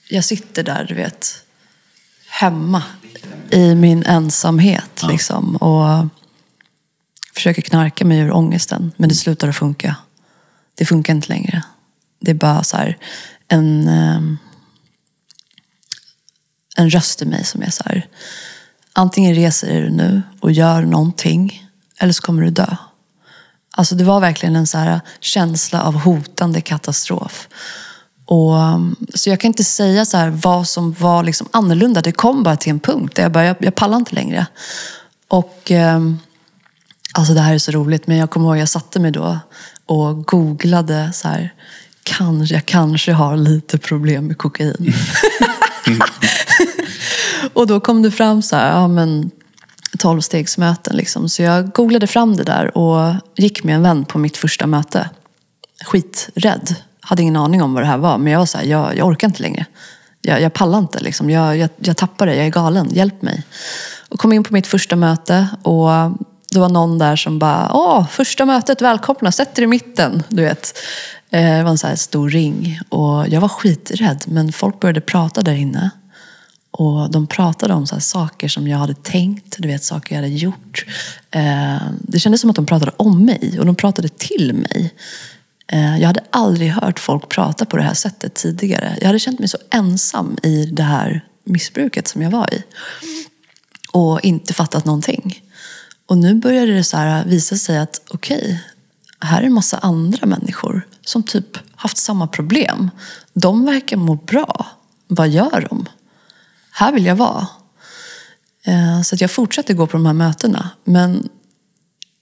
jag sitter där, du vet, hemma i min ensamhet. Liksom, och försöker knarka mig ur ångesten. Men det slutar att funka. Det funkar inte längre. Det är bara så här en, ehm, en röst i mig som är så här. Antingen reser du nu och gör någonting. Eller så kommer du dö. Alltså det var verkligen en så här känsla av hotande katastrof. Och, mm, så jag kan inte säga så här vad som var liksom annorlunda. Det kom bara till en punkt där jag bara, jag, jag pallar inte längre. Och ehm, alltså det här är så roligt, men jag kommer ihåg jag satte mig då och googlade så här, kanske, jag kanske har lite problem med kokain. och då kom det fram så här, ja men tolvstegsmöten liksom. Så jag googlade fram det där och gick med en vän på mitt första möte. Skiträdd. Hade ingen aning om vad det här var, men jag var så här, jag, jag orkar inte längre. Jag, jag pallar inte, liksom. jag, jag, jag tappar det, jag är galen, hjälp mig. Och kom in på mitt första möte och det var någon där som bara, åh, första mötet, välkomna, sätt er i mitten. Du vet. Eh, det var en så här stor ring och jag var skiträdd, men folk började prata där inne. Och de pratade om så saker som jag hade tänkt, du vet, saker jag hade gjort. Eh, det kändes som att de pratade om mig och de pratade till mig. Eh, jag hade aldrig hört folk prata på det här sättet tidigare. Jag hade känt mig så ensam i det här missbruket som jag var i. Och inte fattat någonting. Och nu började det så här visa sig att okej, okay, här är en massa andra människor som typ haft samma problem. De verkar må bra. Vad gör de? Här vill jag vara. Eh, så att jag fortsatte gå på de här mötena. Men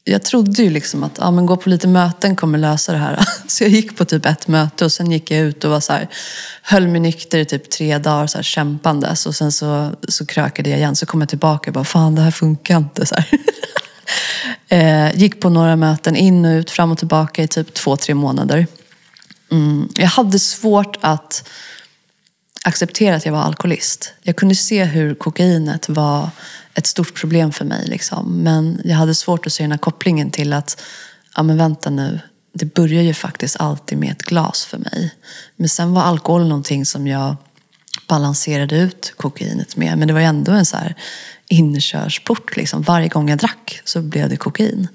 jag trodde ju liksom att ja, men gå på lite möten kommer lösa det här. Så jag gick på typ ett möte och sen gick jag ut och var så här, höll mig nykter i typ tre dagar så här, kämpandes. Och sen så, så krökade jag igen. Så kom jag tillbaka och bara, fan det här funkar inte. Så eh, gick på några möten in och ut, fram och tillbaka i typ två, tre månader. Mm. Jag hade svårt att acceptera att jag var alkoholist. Jag kunde se hur kokainet var ett stort problem för mig. Liksom. Men jag hade svårt att se den här kopplingen till att, ja men vänta nu, det börjar ju faktiskt alltid med ett glas för mig. Men sen var alkohol någonting som jag balanserade ut kokainet med. Men det var ändå en så här inkörsport. Liksom. Varje gång jag drack så blev det kokain.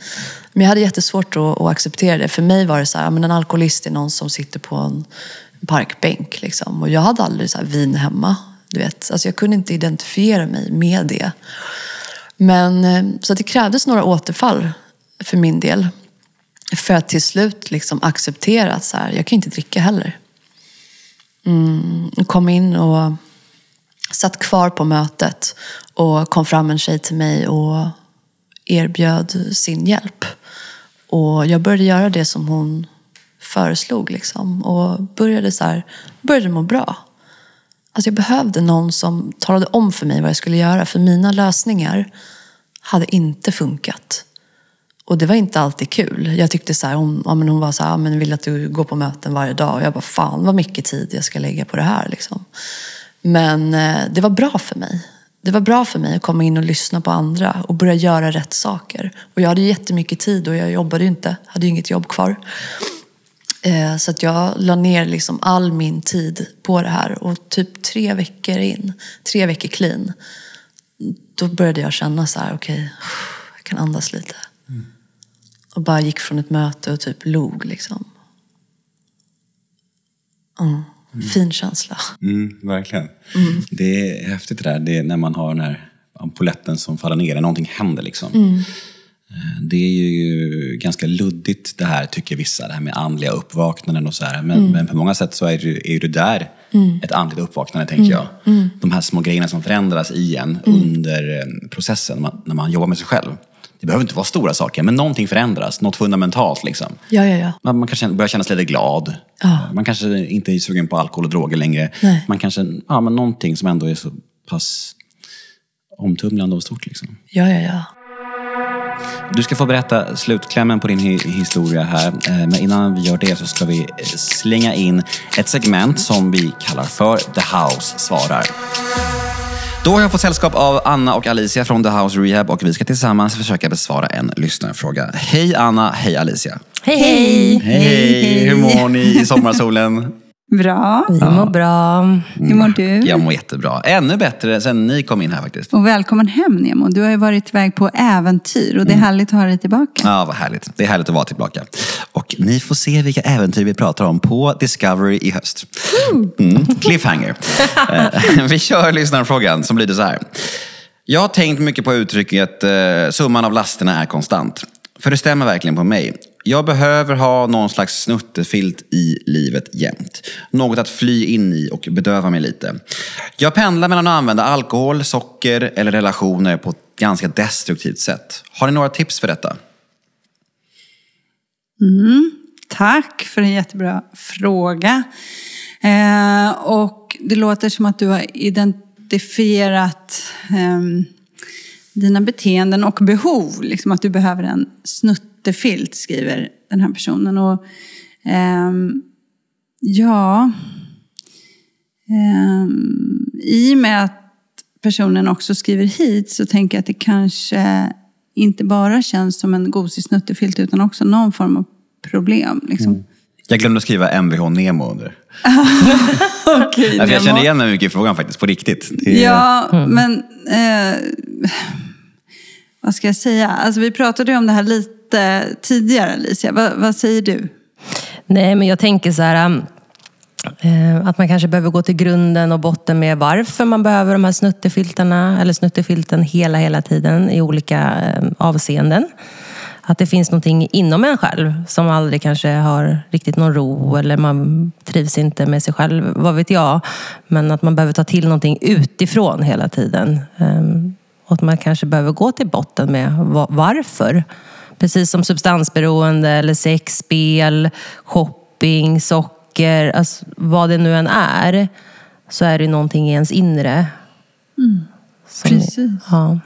Men jag hade jättesvårt att, att acceptera det. För mig var det så här, men en alkoholist är någon som sitter på en parkbänk. Liksom. Och jag hade aldrig så vin hemma. Du vet. Alltså jag kunde inte identifiera mig med det. Men, eh, så det krävdes några återfall för min del. För att till slut liksom acceptera att så här, jag kan inte dricka heller. Mm, kom in och satt kvar på mötet och kom fram en tjej till mig och erbjöd sin hjälp. Och jag började göra det som hon föreslog liksom. Och började, så här, började må bra. Alltså jag behövde någon som talade om för mig vad jag skulle göra. För mina lösningar hade inte funkat. Och det var inte alltid kul. Jag tyckte så här, hon, ja, men hon var så här, men vill att du går på möten varje dag. Och jag bara, fan vad mycket tid jag ska lägga på det här. Liksom. Men eh, det var bra för mig. Det var bra för mig att komma in och lyssna på andra och börja göra rätt saker. Och jag hade jättemycket tid och jag jobbade ju inte, hade ju inget jobb kvar. Eh, så att jag la ner liksom all min tid på det här och typ tre veckor in, tre veckor clean, då började jag känna så här, okej, okay, jag kan andas lite. Mm. Och bara gick från ett möte och typ log liksom. Mm. Mm. Fin känsla. Mm, verkligen. Mm. Det är häftigt det där, det är när man har den här ampoletten som faller ner, någonting händer liksom. Mm. Eh, det är ju ganska luddigt det här, tycker vissa, det här med andliga uppvaknanden och så här. Men, mm. men på många sätt så är det, är det där mm. ett andligt uppvaknande, tänker jag. Mm. mm. De här små grejerna som förändras i en mm. under eh, processen, när man jobbar med sig själv. Det behöver inte vara stora saker, men någonting förändras. Något fundamentalt. Liksom. Ja, ja, ja. Man, man kanske börjar känna sig lite glad. Ja. Man kanske inte är sugen på alkohol och droger längre. Nej. Man kanske, ja, men någonting som ändå är så pass omtumlande och stort. Liksom. Ja, ja, ja. Du ska få berätta slutklämmen på din historia här. Eh, men innan vi gör det så ska vi eh, slänga in ett segment som vi kallar för The House svarar. Då har jag fått sällskap av Anna och Alicia från The House Rehab och vi ska tillsammans försöka besvara en lyssnarfråga. Hej Anna, hej Alicia. Hej hej! Hej! Hur mår ni i sommarsolen? Bra. Vi mår bra. Hur mår du? Jag mår jättebra. Ännu bättre sen ni kom in här faktiskt. Och välkommen hem Nemo. Du har ju varit iväg på äventyr och det är mm. härligt att ha dig tillbaka. Ja, vad härligt. Det är härligt att vara tillbaka. Och ni får se vilka äventyr vi pratar om på Discovery i höst. Mm. Cliffhanger. Eh, vi kör lyssnarfrågan som lyder så här. Jag har tänkt mycket på uttrycket eh, summan av lasterna är konstant. För det stämmer verkligen på mig. Jag behöver ha någon slags snuttefilt i livet jämt. Något att fly in i och bedöva mig lite. Jag pendlar mellan att använda alkohol, socker eller relationer på ett ganska destruktivt sätt. Har ni några tips för detta? Mm, tack för en jättebra fråga. Eh, och det låter som att du har identifierat eh, dina beteenden och behov. Liksom att du behöver en snuttefilt, skriver den här personen. Och, ehm, ja, ehm, i och med att personen också skriver hit så tänker jag att det kanske inte bara känns som en gosig snuttefilt utan också någon form av problem. Liksom. Jag glömde skriva Mvh Nemo under. Ja, för jag känner igen mig mycket i frågan faktiskt, på riktigt. Det är- Ja, men eh, vad ska jag säga? Alltså, vi pratade ju om det här lite tidigare, Alicia. Va, vad säger du? Nej, men jag tänker så här... Um, eh, att man kanske behöver gå till grunden och botten med varför man behöver de här snuttefilterna eller snuttefilten hela, hela tiden i olika eh, avseenden. Att det finns någonting inom en själv som aldrig kanske har riktigt någon ro eller man trivs inte med sig själv, vad vet jag. Men att man behöver ta till någonting utifrån hela tiden. Ehm, och att man kanske behöver gå till botten med varför. Precis som substansberoende eller sex, spel, shopping, socker, alltså vad det nu än är. Så är det någonting i ens inre. Som- Precis. Ja.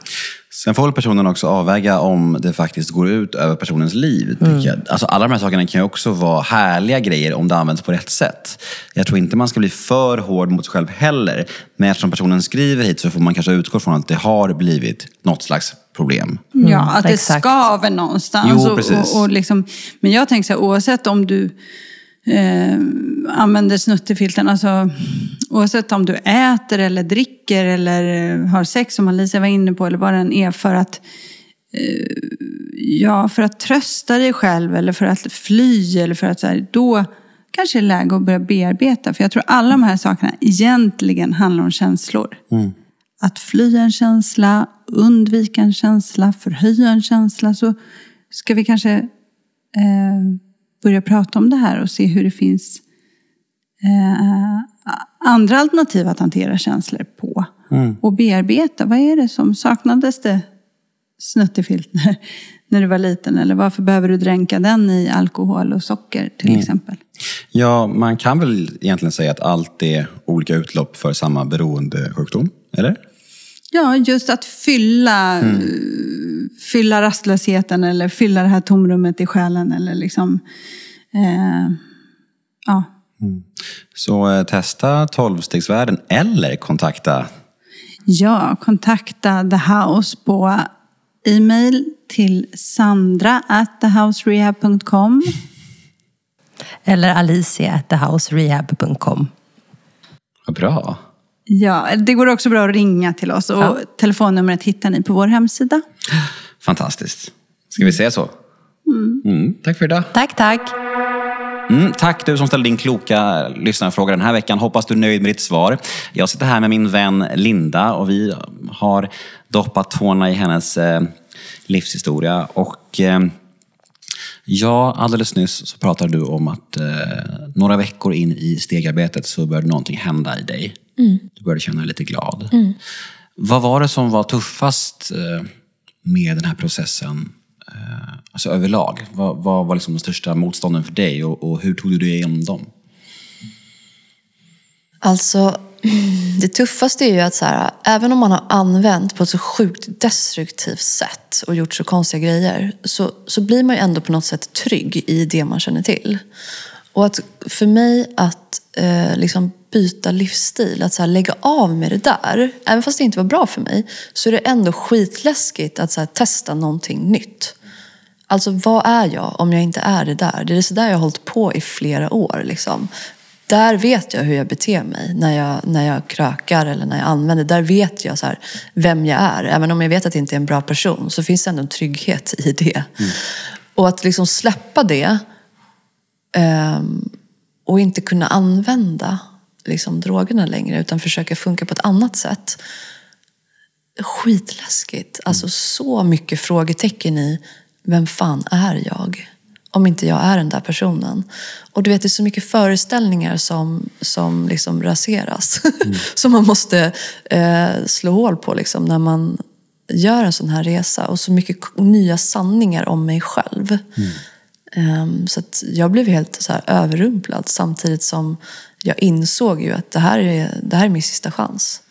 Sen får väl personen också avväga om det faktiskt går ut över personens liv. jag. Alltså, alla de här sakerna kan ju också vara härliga grejer om det används på rätt sätt. Jag tror inte man ska bli för hård mot sig själv heller. Men eftersom personen skriver hit så får man kanske utgå från att det har blivit något slags problem. Ja, att det exakt. skaver någonstans. Jo, Och-. Och, och liksom, men jag tänker så här, oavsett om du eh, använder snuttefilten, alltså oavsett om du äter eller dricker eller eh, har sex som Alicia var inne på eller vad det än är för att eh, ja, för att trösta dig själv eller för att fly eller för att så här, då kanske det är läge att börja bearbeta. För jag tror alla de här sakerna egentligen handlar om känslor. Att fly en känsla, undvika en känsla, förhöja en känsla. Så ska vi kanske eh, börja prata om det här och se hur det finns eh, andra alternativ att hantera känslor på. Och bearbeta. Vad är det som saknades det snuttefilt när, när du var liten? Eller varför behöver du dränka den i alkohol och socker till exempel? Ja, man kan väl egentligen säga att allt är olika utlopp för samma beroendesjukdom, eller? Ja, just att fylla, eh, fylla rastlösheten eller fylla det här tomrummet i själen. Eller liksom, eh, ja. Så eh, testa 12-stegsvärlden eller kontakta ja, kontakta The House på e-mail till sandra at thehouserehab.com. Eller alicia at thehouserehab.com. Vad bra. Ja, det går också bra att ringa till oss och Ja. telefonnumret hittar ni på vår hemsida. Fantastiskt. Ska vi säga så? Mm, tack för idag. Tack, tack. Mm, tack du som ställde din kloka lyssnarfråga den här veckan. Hoppas du är nöjd med ditt svar. Jag sitter här med min vän Linda och vi har doppat tårna i hennes eh, livshistoria. Och eh, ja, alldeles nyss så pratade du om att eh, några veckor in i stegarbetet så började någonting hända i dig. Du började känna dig lite glad. Vad var det som var tuffast eh, med den här processen eh, alltså överlag? Vad, vad var liksom de största motstånden för dig och, och hur tog du dig igenom dem? Alltså, det tuffaste är ju att så här, även om man har använt på ett så sjukt destruktivt sätt och gjort så konstiga grejer så, så blir man ju ändå på något sätt trygg i det man känner till. Och att för mig att eh, liksom byta livsstil, att så här, lägga av med det där, även fast det inte var bra för mig, så är det ändå skitläskigt att så här, testa någonting nytt. Alltså vad är jag om jag inte är det där? Det är så där jag har hållit på i flera år. Liksom. Där vet jag hur jag beter mig när jag, när jag krökar eller när jag använder. Där vet jag så här, vem jag är. Även om jag vet att jag inte är en bra person så finns det ändå en trygghet i det. Och att liksom släppa det ehm, och inte kunna använda liksom, drogerna längre utan försöka funka på ett annat sätt. Skitläskigt. Alltså så mycket frågetecken i vem fan är jag? om inte jag är den där personen. Och du vet, det är så mycket föreställningar som, som liksom raseras. som man måste eh, slå hål på liksom, när man gör en sån här resa. Och så mycket nya sanningar om mig själv. Ehm, så att jag blev helt så överrumplad samtidigt som jag insåg ju att det här är, det här är min sista chans.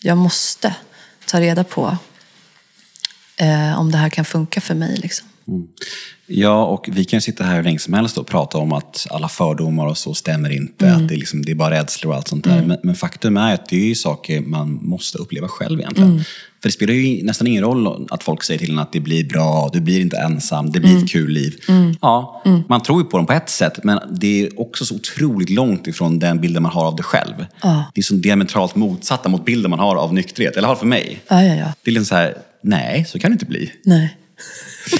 Jag måste ta reda på eh, om det här kan funka för mig. Liksom. Ja, och vi kan ju sitta här hur länge som helst och prata om att alla fördomar och så stämmer inte. Att det, är liksom, det är bara rädslor och allt sånt där. Men, men faktum är att det är saker man måste uppleva själv egentligen. För det spelar ju nästan ingen roll att folk säger till en att det blir bra, du blir inte ensam, det blir ett kul liv. Ja, man tror ju på dem på ett sätt, men det är också så otroligt långt ifrån den bilden man har av det själv. Det är så diametralt motsatta mot bilden man har av nykterhet, eller har för mig. Ja, ja, ja. Det är liksom så här, nej, så kan det inte bli. Nej.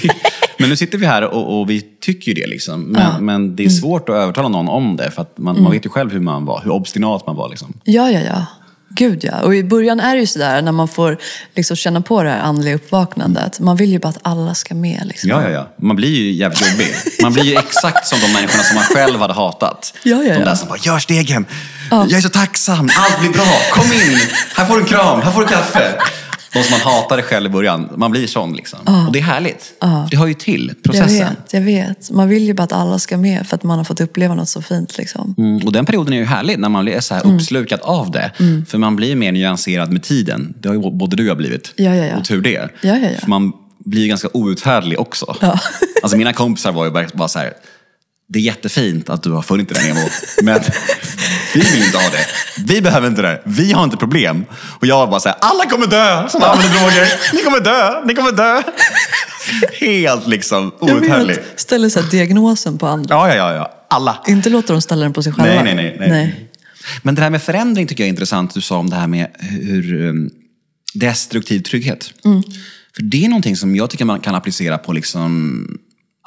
Men nu sitter vi här och, och vi tycker ju det. Liksom. Men, men det är svårt att övertala någon om det. För att man, man vet ju själv hur man var, hur obstinat man var. Liksom. Ja, ja, ja. Gud ja. Och i början är det ju sådär när man får liksom känna på det här andliga uppvaknandet. Man vill ju bara att alla ska med. Liksom. Ja, ja, ja. Man blir ju jävligt jobbig. Man blir ju exakt som de människorna som man själv hade hatat. Ja, ja, De ja. där som bara, gör stegen. Jag är så tacksam. Allt blir bra. Kom in. Här får du en kram. Här får du kaffe. De som man hatade själv i början. Man blir sån liksom. Och det är härligt. Det hör ju till Jag processen. vet, jag vet. Man vill ju bara att alla ska med för att man har fått uppleva något så fint. Liksom. Mm, och den perioden är ju härlig när man blir så här Mm. uppslukad av det. För man blir mer nyanserad med tiden. Det har ju både du och jag blivit. Ja, ja, ja. Och tur det. Ja, ja, ja. För man blir ju ganska outhärdlig också. Ja. Alltså mina kompisar var ju bara så här. Det är jättefint att du har funnit det Nemo, men vi vill inte ha det. Vi behöver inte det. Vi har inte problem. Och jag var bara så här, alla kommer dö som använder droger. Ni kommer dö, ni kommer dö. Helt liksom outhärdlig. Ställer så diagnosen på andra. Ja, ja, ja, ja. Alla. Inte låter dem ställa den på sig själva. Nej, nej, nej, nej. Men det här med förändring tycker jag är intressant. Du sa om det här med hur um, destruktiv trygghet. För det är någonting som jag tycker man kan applicera på liksom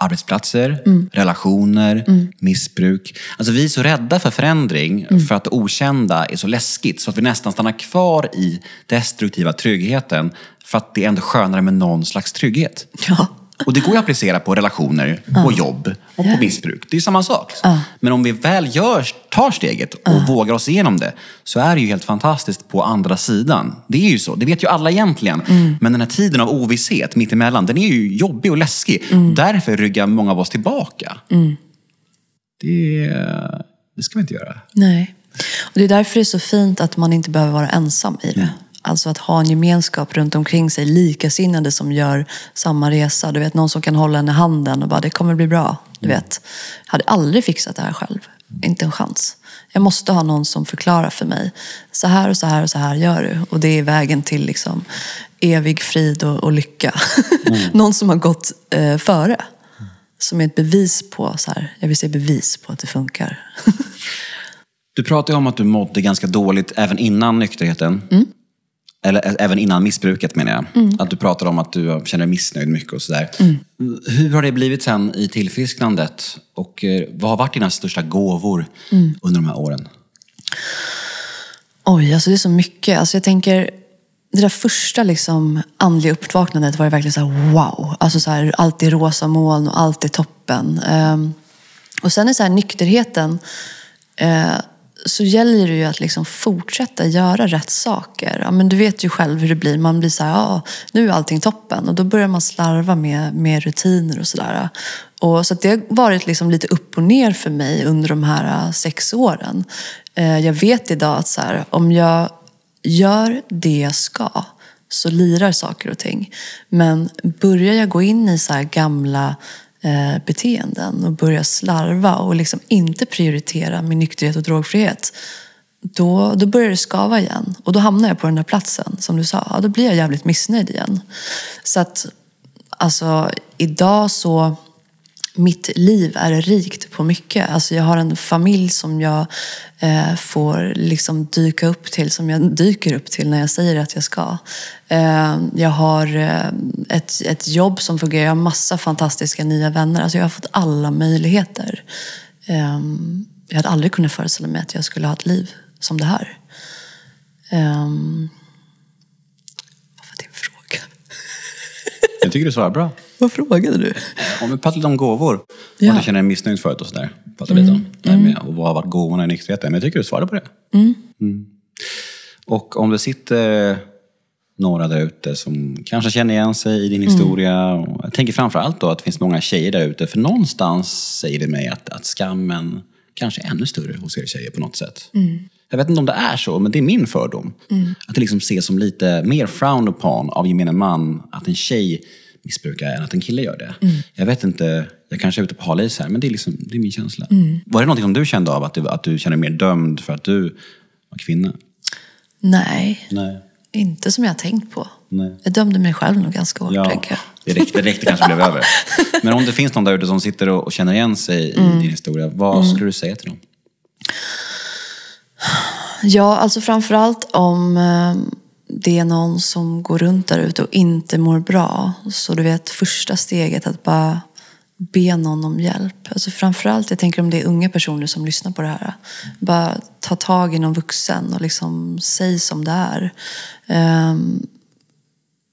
arbetsplatser, relationer, missbruk. Alltså vi är så rädda för förändring för att det okända är så läskigt så att vi nästan stannar kvar i destruktiva tryggheten för att det är ändå skönare med någon slags trygghet. Ja. Och det går ju att applicera på relationer, på jobb och på missbruk. Det är ju samma sak. Men om vi väl gör, tar steget och vågar oss igenom det så är det ju helt fantastiskt på andra sidan. Det är ju så. Det vet ju alla egentligen. Men den här tiden av ovisshet mittemellan, den är ju jobbig och läskig. Därför ryggar många av oss tillbaka. Det, det ska vi inte göra. Nej. Och det är därför det är så fint att man inte behöver vara ensam i det. Alltså att ha en gemenskap runt omkring sig, likasinnade som gör samma resa. Du vet, någon som kan hålla en i handen och bara, det kommer bli bra. Du vet, jag hade aldrig fixat det här själv. Inte en chans. Jag måste ha någon som förklarar för mig. Så här och så här och så här gör du. Och det är vägen till liksom evig frid och, och lycka. någon som har gått eh, före. Som är ett bevis på, så här, jag vill säga bevis på att det funkar. Du pratade ju om att du mådde ganska dåligt även innan nykterheten. Eller även innan missbruket menar jag. Att du pratade om att du känner dig missnöjd mycket och sådär. Hur har det blivit sen i tillfrisknandet? Och eh, vad har varit dina största gåvor under de här åren? Oj, alltså det är så mycket. Alltså jag tänker, det där första liksom andliga uppvaknandet var det verkligen så här wow. Alltså så här, allt är rosa moln och allt är toppen. Ehm, och sen är så här nykterheten, eh, så gäller det ju att liksom fortsätta göra rätt saker. Ja, men du vet ju själv hur det blir. Man blir så här, ja, nu är allting toppen. Och då börjar man slarva med, med rutiner och sådär. Och så att det har varit liksom lite upp och ner för mig under de här äh, sex åren. Eh, jag vet idag att så här, om jag gör det jag ska så lirar saker och ting. Men börjar jag gå in i så här gamla eh, beteenden och börjar slarva och liksom inte prioritera min nykterhet och drogfrihet då, då börjar det skava igen. Och då hamnar jag på den där platsen, som du sa. Ja, då blir jag jävligt missnöjd igen. Så att, alltså, idag så... Mitt liv är rikt på mycket. Alltså jag har en familj som jag eh, får liksom dyka upp till, som jag dyker upp till när jag säger att jag ska. Eh, jag har eh, ett, ett jobb som fungerar, jag har massa fantastiska nya vänner. Alltså jag har fått alla möjligheter. Eh, jag hade aldrig kunnat föreställa mig att jag skulle ha ett liv som det här. Eh, vad var din fråga? Jag tycker du svarar bra. Vad frågade du? Om vi pratar lite om gåvor. Ja. Om du känner dig missnöjd förut och sådär. Pratar lite om det med, och vad har varit gåvorna i nykterheten. Men jag tycker du svarade på det. Mm. Och om det sitter några där ute som kanske känner igen sig i din historia. Och jag tänker framförallt då att det finns många tjejer där ute. För någonstans säger det mig att, att skammen kanske är ännu större hos er tjejer på något sätt. Jag vet inte om det är så, men det är min fördom. Att det liksom ses som lite mer frowned upon av gemene man att en tjej missbrukar än att en kille gör det. Jag vet inte, jag kanske är ute på halis här, men det är, liksom, det är min känsla. Var det någonting som du kände av, att du, att du känner dig mer dömd för att du var kvinna? Nej, Nej. inte som jag tänkt på. Nej. Jag dömde mig själv nog ganska hårt, Ja, tänker jag. det räckte, det räckte kanske blev över. Men om det finns någon där ute som sitter och, och känner igen sig i din historia, vad skulle du säga till dem? Ja, alltså framförallt om eh, det är någon som går runt där ute och inte mår bra. Så du vet, första steget att bara be någon om hjälp. Alltså framförallt, jag tänker om det är unga personer som lyssnar på det här. Bara ta tag i någon vuxen och liksom säg som det är. Ehm,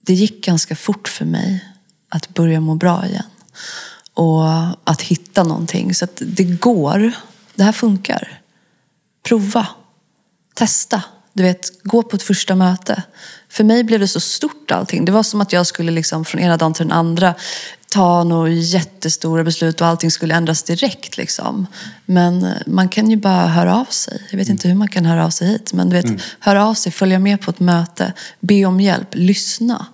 det gick ganska fort för mig att börja må bra igen. Och att hitta någonting. Så att det går. Det här funkar. Prova. Testa. Du vet, gå på ett första möte. För mig blev det så stort allting. Det var som att jag skulle liksom från ena dagen till den andra ta några jättestora beslut och allting skulle ändras direkt. Liksom. Men eh, man kan ju bara höra av sig. Jag vet inte hur man kan höra av sig hit. Men du vet, höra av sig, följa med på ett möte, be om hjälp, lyssna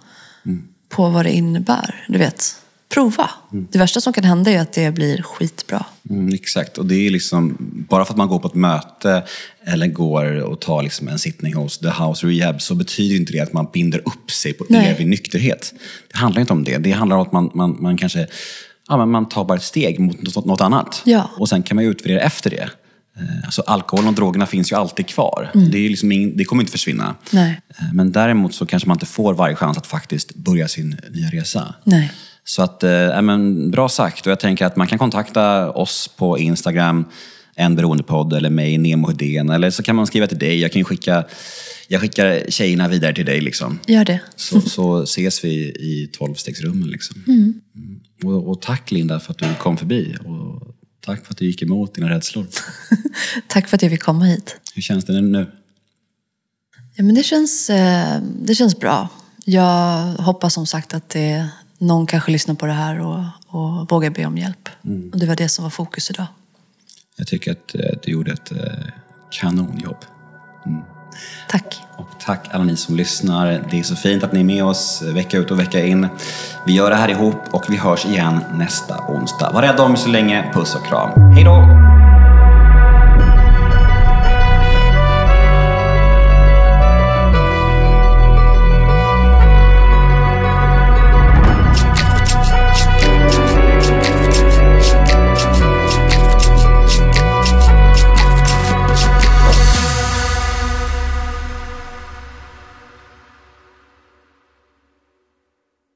på vad det innebär. Du vet, prova. Det värsta som kan hända är att det blir skitbra. Mm, exakt, och det är liksom, bara för att man går på ett möte eller går och tar liksom en sittning hos The House Rehab så betyder inte det att man binder upp sig på Nej. evig nykterhet. Det handlar inte om det. Det handlar om att man, man, man kanske ja, men man tar bara ett steg mot något, något annat. Ja. Och sen kan man utvärdera efter det. Eh, Alltså alkoholen och drogerna finns ju alltid kvar. Det, är ju liksom ing, det kommer inte försvinna. Nej. Eh, Men däremot så kanske man inte får varje chans att faktiskt börja sin nya resa. Nej. Så att, eh, men, bra sagt. Och jag tänker att man kan kontakta oss på Instagram, en beroendepodd eller mig, Nemo Hedén. Eller så kan man skriva till dig. Jag kan skicka, jag skickar tjejerna vidare till dig. Liksom. Gör det. Så, så ses vi i tolvstegsrummen. Liksom. Mm. Och, och tack Linda för att du kom förbi. Och tack för att du gick emot dina rädslor. Tack för att jag fick komma hit. Hur känns det nu? Ja, men det, känns, eh, det känns bra. Jag hoppas som sagt att det, någon kanske lyssnar på det här och, och vågar be om hjälp. Och det var det som var fokus idag. Jag tycker att eh, du gjorde ett eh, kanonjobb. Tack. Och tack alla ni som lyssnar. Det är så fint att ni är med oss vecka ut och vecka in. Vi gör det här ihop och vi hörs igen nästa onsdag. Var rädda om er så länge. Puss och kram. Hej då!